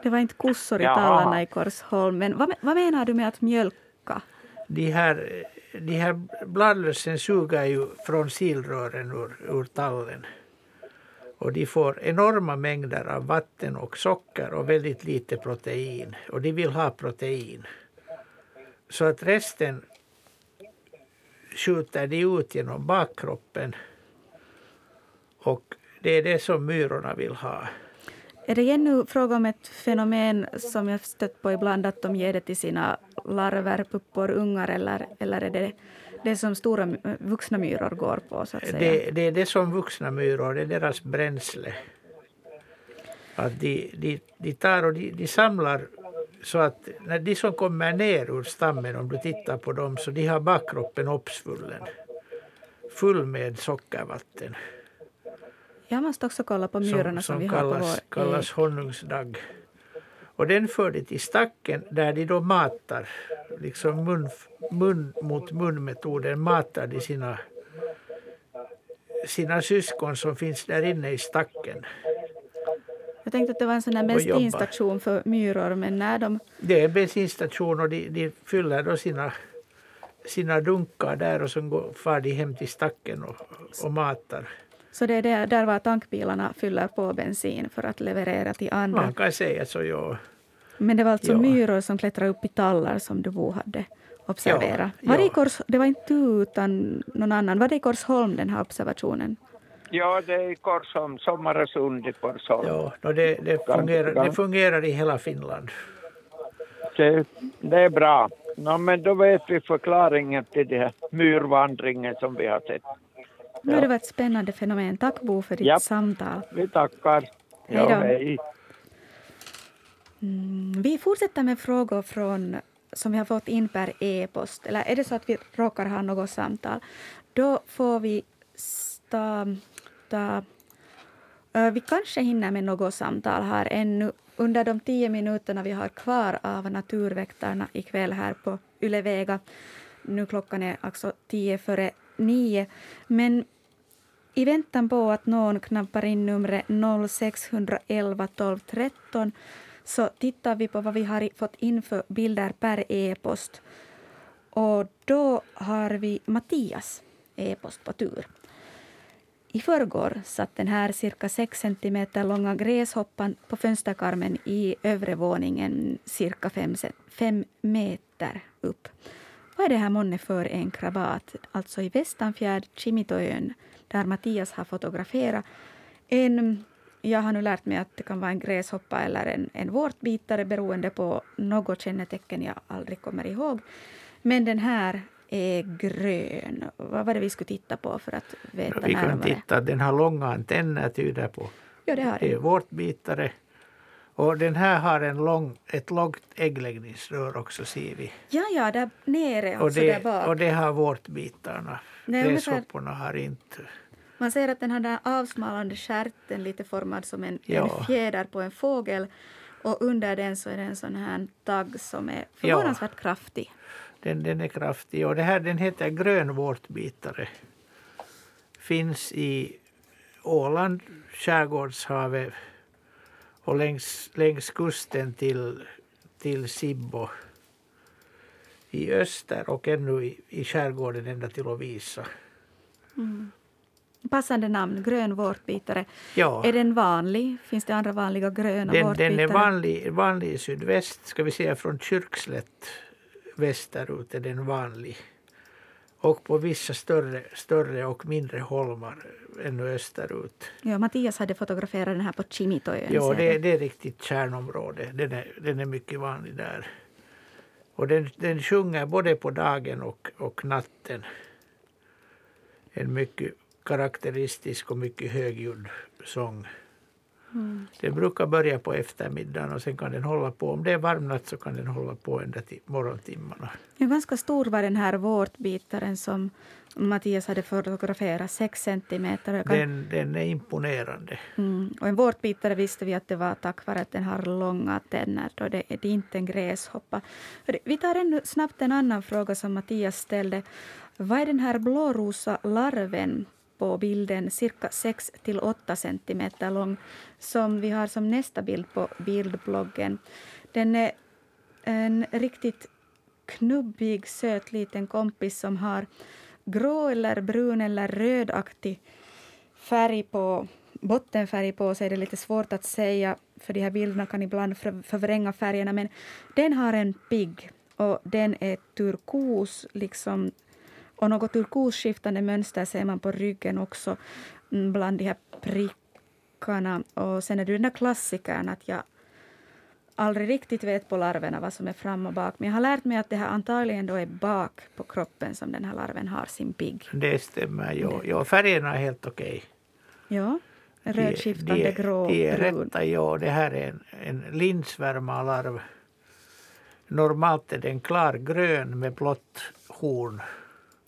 Det var inte kossor i tallarna i Korsholm. Men vad, vad menar du med att mjölka? De här, de här bladlössen suger ju från silrören ur, ur tallen. Och de får enorma mängder av vatten och socker och väldigt lite protein. Och de vill ha protein. Så att resten skjuter de ut genom bakkroppen. Och det är det som myrorna vill ha. Är det ännu fråga om ett fenomen som jag stött på ibland, att de ger det till sina larver, puppor, ungar, eller, eller är det det som stora vuxna myror går på? Så att säga? Det, det är det som vuxna myror, det är deras bränsle. Att de, de, de tar och de, de samlar så att när de som kommer ner ur stammen, om du tittar på dem, så de har bakkroppen uppsvullen. Full med sockervatten. Jag måste också kolla på myrorna som, som, vi kallas, har på vår kallas honungsdagg. Och den för de till stacken där de då matar, liksom mun, mun mot mun-metoden, matar de sina, sina syskon som finns där inne i stacken. Jag tänkte att det var en sån bensinstation för myror, men när de... Det är en bensinstation och de, de fyller då sina, sina dunkar där och så går, far de hem till stacken och, och matar. Så det är där, där var tankbilarna fyller på bensin för att leverera till andra. Man kan säga så, ja. Men det var alltså ja. myror som klättrade upp i tallar som du hade observerat. Ja, var det, i Kors, det var inte du utan någon annan. Var det i Korsholm den här observationen? Ja, det är i Korsholm, Sommaresund i Korsholm. Ja, no, det, det, fungerar, det fungerar i hela Finland. Det, det är bra. No, men då vet vi förklaringen till den här myrvandringen som vi har sett. Har det varit ett spännande fenomen. Tack Bo för ditt ja. samtal. Vi tackar. Hej då. Ja, hej. Mm, vi fortsätter med frågor från, som vi har fått in per e-post. Eller är det så att vi råkar ha något samtal, då får vi ta... ta uh, vi kanske hinner med något samtal här ännu under de tio minuterna vi har kvar av Naturväktarna ikväll här på Yle Vega. Nu klockan är alltså tio före nio. Men i väntan på att någon knappar in numret 0611 12 13 så tittar vi på vad vi har fått in för bilder per e-post. Och då har vi Mattias e-post på tur. I förrgår satt den här cirka 6 cm långa gräshoppan på fönsterkarmen i övre våningen cirka 5 meter upp. Vad är det här månne för en krabat? Alltså i Västanfjärd, Kimitoön, där Mattias har fotograferat. En, jag har nu lärt mig att det kan vara en gräshoppa eller en, en vårtbitare beroende på något kännetecken jag aldrig kommer ihåg. Men den här är grön. Vad var det vi skulle titta på för att veta Vi kan närmare? titta, den har långa antenner tyder på. Ja, det har Det är den. vårtbitare. Och den här har en lång, ett långt äggläggningsrör också ser vi. Ja, ja, där nere, Och alltså där det, bak. och det har vårtbitarna. Gräshopporna har inte. Man ser att den har den här avsmalnande stjärten lite formad som en, Ja. en fjäder på en fågel. Och under den så är det en sån här tagg som är förvånansvärt kraftig. Den, den är kraftig och det här, den heter grön vårtbitare. Finns i Åland, skärgårdshavet och längs, längs kusten till, till Sibbo i öster och ännu i, i skärgården ända till Lovisa. Mm. Passande namn, grön vårtbitare. Ja. Är den vanlig? Finns det andra vanliga gröna Den, vårtbitare? den är vanlig, vanlig i sydväst, ska vi säga från Kyrkslätt västerut är den vanlig. Och på vissa större, större och mindre holmar ännu österut. Ja, Mattias hade fotograferat den här på Kimitoön. Ja, det, det är riktigt kärnområde. Den är, den är mycket vanlig där. Och den, den sjunger både på dagen och, och natten. En mycket karaktäristisk och mycket högljudd sång. Mm. Den brukar börja på eftermiddagen och sen kan den hålla på. Om det är varmnatt så kan den hålla på ända till morgontimmarna. Ja, ganska stor var den här vårtbitaren som Mattias hade fotograferat, 6 centimeter. Jag kan- Den, den är imponerande. Mm. Och en vårtbitare visste vi att det var tack vare att den har långa tänder. Då det är det inte en gräshoppa. Vi tar ännu snabbt en annan fråga som Mattias ställde. Vad är den här blårosa larven på bilden, cirka 6 till 8 centimeter lång, som vi har som nästa bild på bildbloggen? Den är en riktigt knubbig, söt liten kompis som har grå eller brun eller rödaktig färg på bottenfärg på sig. Det är lite svårt att säga, för de här bilderna kan ibland förvränga färgerna. Men den har en pigg och den är turkos, liksom, och något turkosskiftande mönster ser man på ryggen också mm, bland de här prickarna. Och sen är det den där klassikern att jag aldrig riktigt vet på larverna vad som är fram och bak. Men jag har lärt mig att det här antagligen då är bak på kroppen som den här larven har sin pigg. Det stämmer. Ja, ja, färgerna är helt okej. Ja, rödskiftande, de, grå, de är brun. rätta, ja. Det här är en, en lindsvärmarlarv. Normalt är den klargrön med blått horn.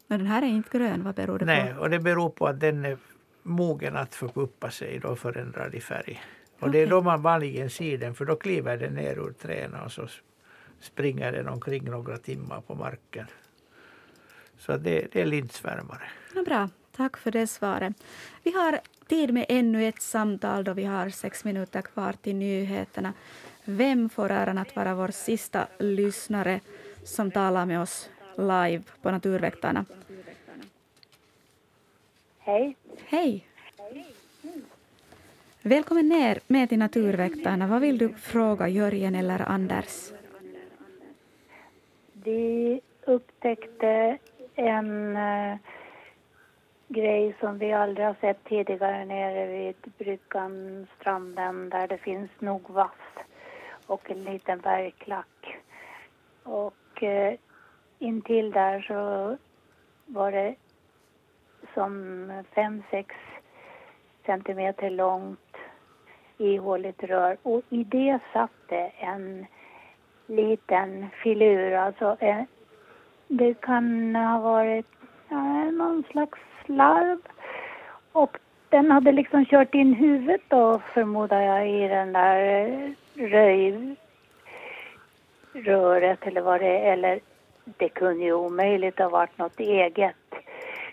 Men den här är inte grön, vad beror det Nej, på? och det beror på att den är mogen att förpuppa sig då förändrad i färg. Och det är då man vanligen ser den för då kliver den ner ur träna och så springer den omkring några timmar på marken. Så det, det är lindsvärmare. Ja, bra, tack för det svaret. Vi har tid med ännu ett samtal då vi har sex minuter kvar till nyheterna. Vem får äran att vara vår sista lyssnare som talar med oss live på Naturväktarna? Hej. Hej! Välkommen ner med till Naturväktarna. Vad vill du fråga Jörgen eller Anders? Vi upptäckte en eh, grej som vi aldrig har sett tidigare nere vid bryggan, stranden, där det finns nog vass och en liten bergklack. Och eh, intill där så var det som fem sex centimeter långt ihåligt rör. Och i det satt det en liten filur, alltså eh, det kan ha varit eh, någon slags larv och den hade liksom kört in huvudet då förmodar jag i den där eh, röjröret eller vad det är, eller det kunde ju omöjligt ha varit något eget.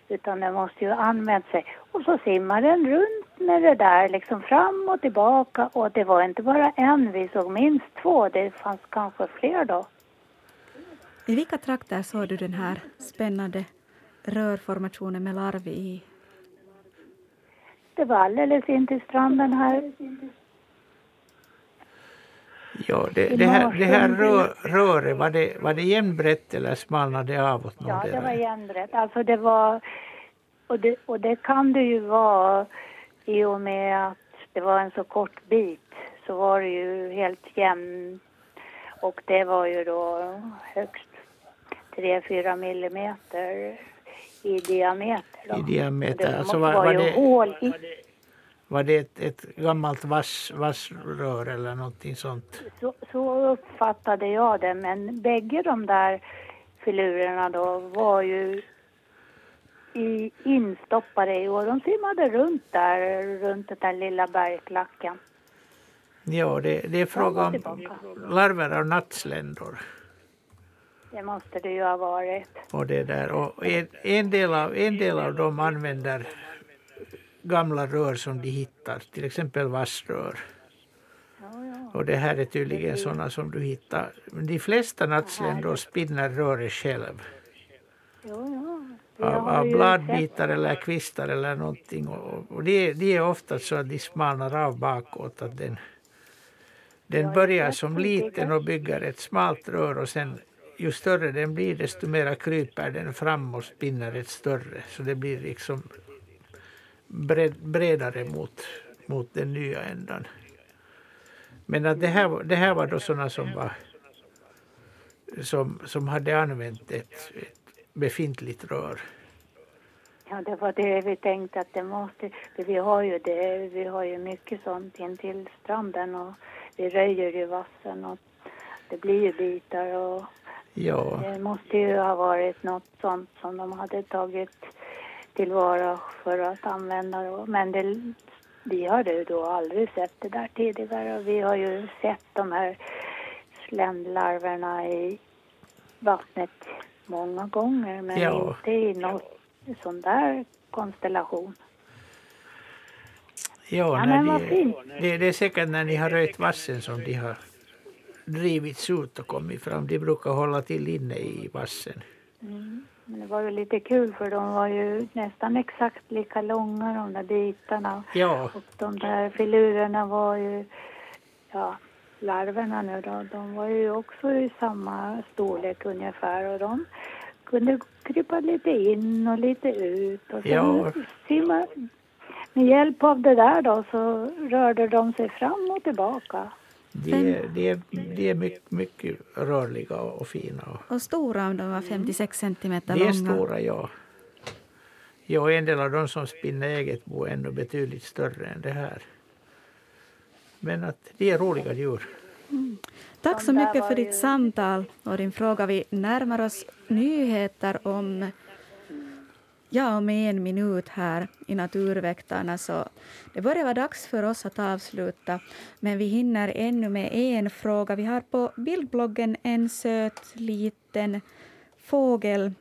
Utan den måste ju ha använt sig. Och så simmar den runt med det där liksom fram och tillbaka och det var inte bara en, vi såg minst två, det fanns kanske fler då. I vilka trakter såg du den här spännande rörformationen med larv i? Det var alldeles intill stranden här. Ja, det, det här, det här rör, röret, var det, var det jämnbrett eller smalnade det av åt Ja, det var jämnbrett. Alltså det var, och det, och det kan det ju vara i och med att det var en så kort bit så var det ju helt jämnt och det var ju då högst 3-4 millimeter i diameter. Då. I diameter. Det alltså var, var, var, det, hål i. Var det ett, ett gammalt vass, vassrör eller någonting sånt? Så, så uppfattade jag det, men bägge de där filurerna då var ju i, instoppade i och de simmade runt där, runt den där lilla bergklacken. Ja, det, det är fråga om larver av nattsländor. Det måste det ju ha varit. Och det där. Och en, en, del av, en del av dem använder gamla rör som de hittar, till exempel vassrör. Och det här är tydligen sådana som du hittar. Men de flesta nattsländor spinner röret själv. Av, av bladbitar eller kvistar eller någonting. Och, och de, de är ofta så att de smalnar av bakåt. Att den, den börjar som liten och bygger ett smalt rör och sen ju större den blir desto mer kryper den fram och spinner ett större. Så det blir liksom bred, bredare mot, mot den nya ändan. Men att det, här, det här var då sådana som, var, som, som hade använt ett, ett befintligt rör. Ja, det var det vi tänkte att det måste... Vi har ju det, vi har ju mycket sånt intill stranden och vi röjer ju vassen och det blir ju bitar och ja. det måste ju ha varit något sånt som de hade tagit tillvara för att använda då. Men det, vi hade ju då aldrig sett det där tidigare och vi har ju sett de här sländlarverna i vattnet många gånger men ja. inte i någon sån där konstellation. Ja, ja när de, det, det är säkert när ni har röjt vassen som de har drivits ut och kommit fram. De brukar hålla till inne i vassen. Mm. Men det var ju lite kul för de var ju nästan exakt lika långa de där bitarna. Ja. Och de där filurerna var ju, ja, larverna nu då, de var ju också i samma storlek ungefär och de kunde krypa lite in och lite ut och sen ja. simma. Med hjälp av det där då så rörde de sig fram och tillbaka. De är, de är, de är mycket, mycket rörliga och fina. Och stora om de var 56 centimeter långa. De är stora, ja. Ja, en del av de som spinner eget bo är ännu betydligt större än det här. Men att de är roliga djur. Mm. Tack så mycket för ditt samtal och din fråga. Vi närmar oss nyheter om Ja, om en minut här i Naturväktarna så det börjar vara dags för oss att avsluta. Men vi hinner ännu med en fråga. Vi har på bildbloggen en söt liten fågel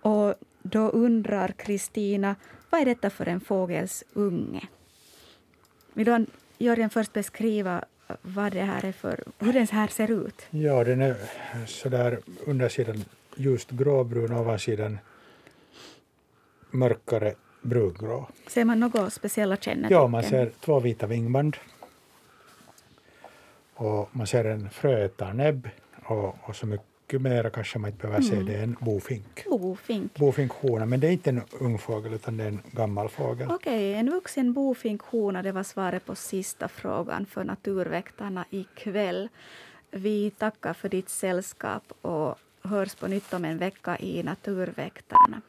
och då undrar Kristina, vad är detta för en fågels unge? Vill du, Jörgen, först beskriva vad det här är för, hur den här ser ut? Ja, den är sådär undersidan ljust gråbrun, ovansidan mörkare brungrå. Ser man några speciella kännetecken? Ja, man ser två vita vingband. Och man ser en fröätarnäbb och, och så mycket, mer kanske man inte behöver se mm. det än bofink. Bofink. Bofinkhona, men det är inte en ung fågel utan det är en gammal fågel. Okej, okay, en vuxen bofinkhona, det var svaret på sista frågan för Naturväktarna ikväll. Vi tackar för ditt sällskap och hörs på nytt om en vecka i Naturväktarna.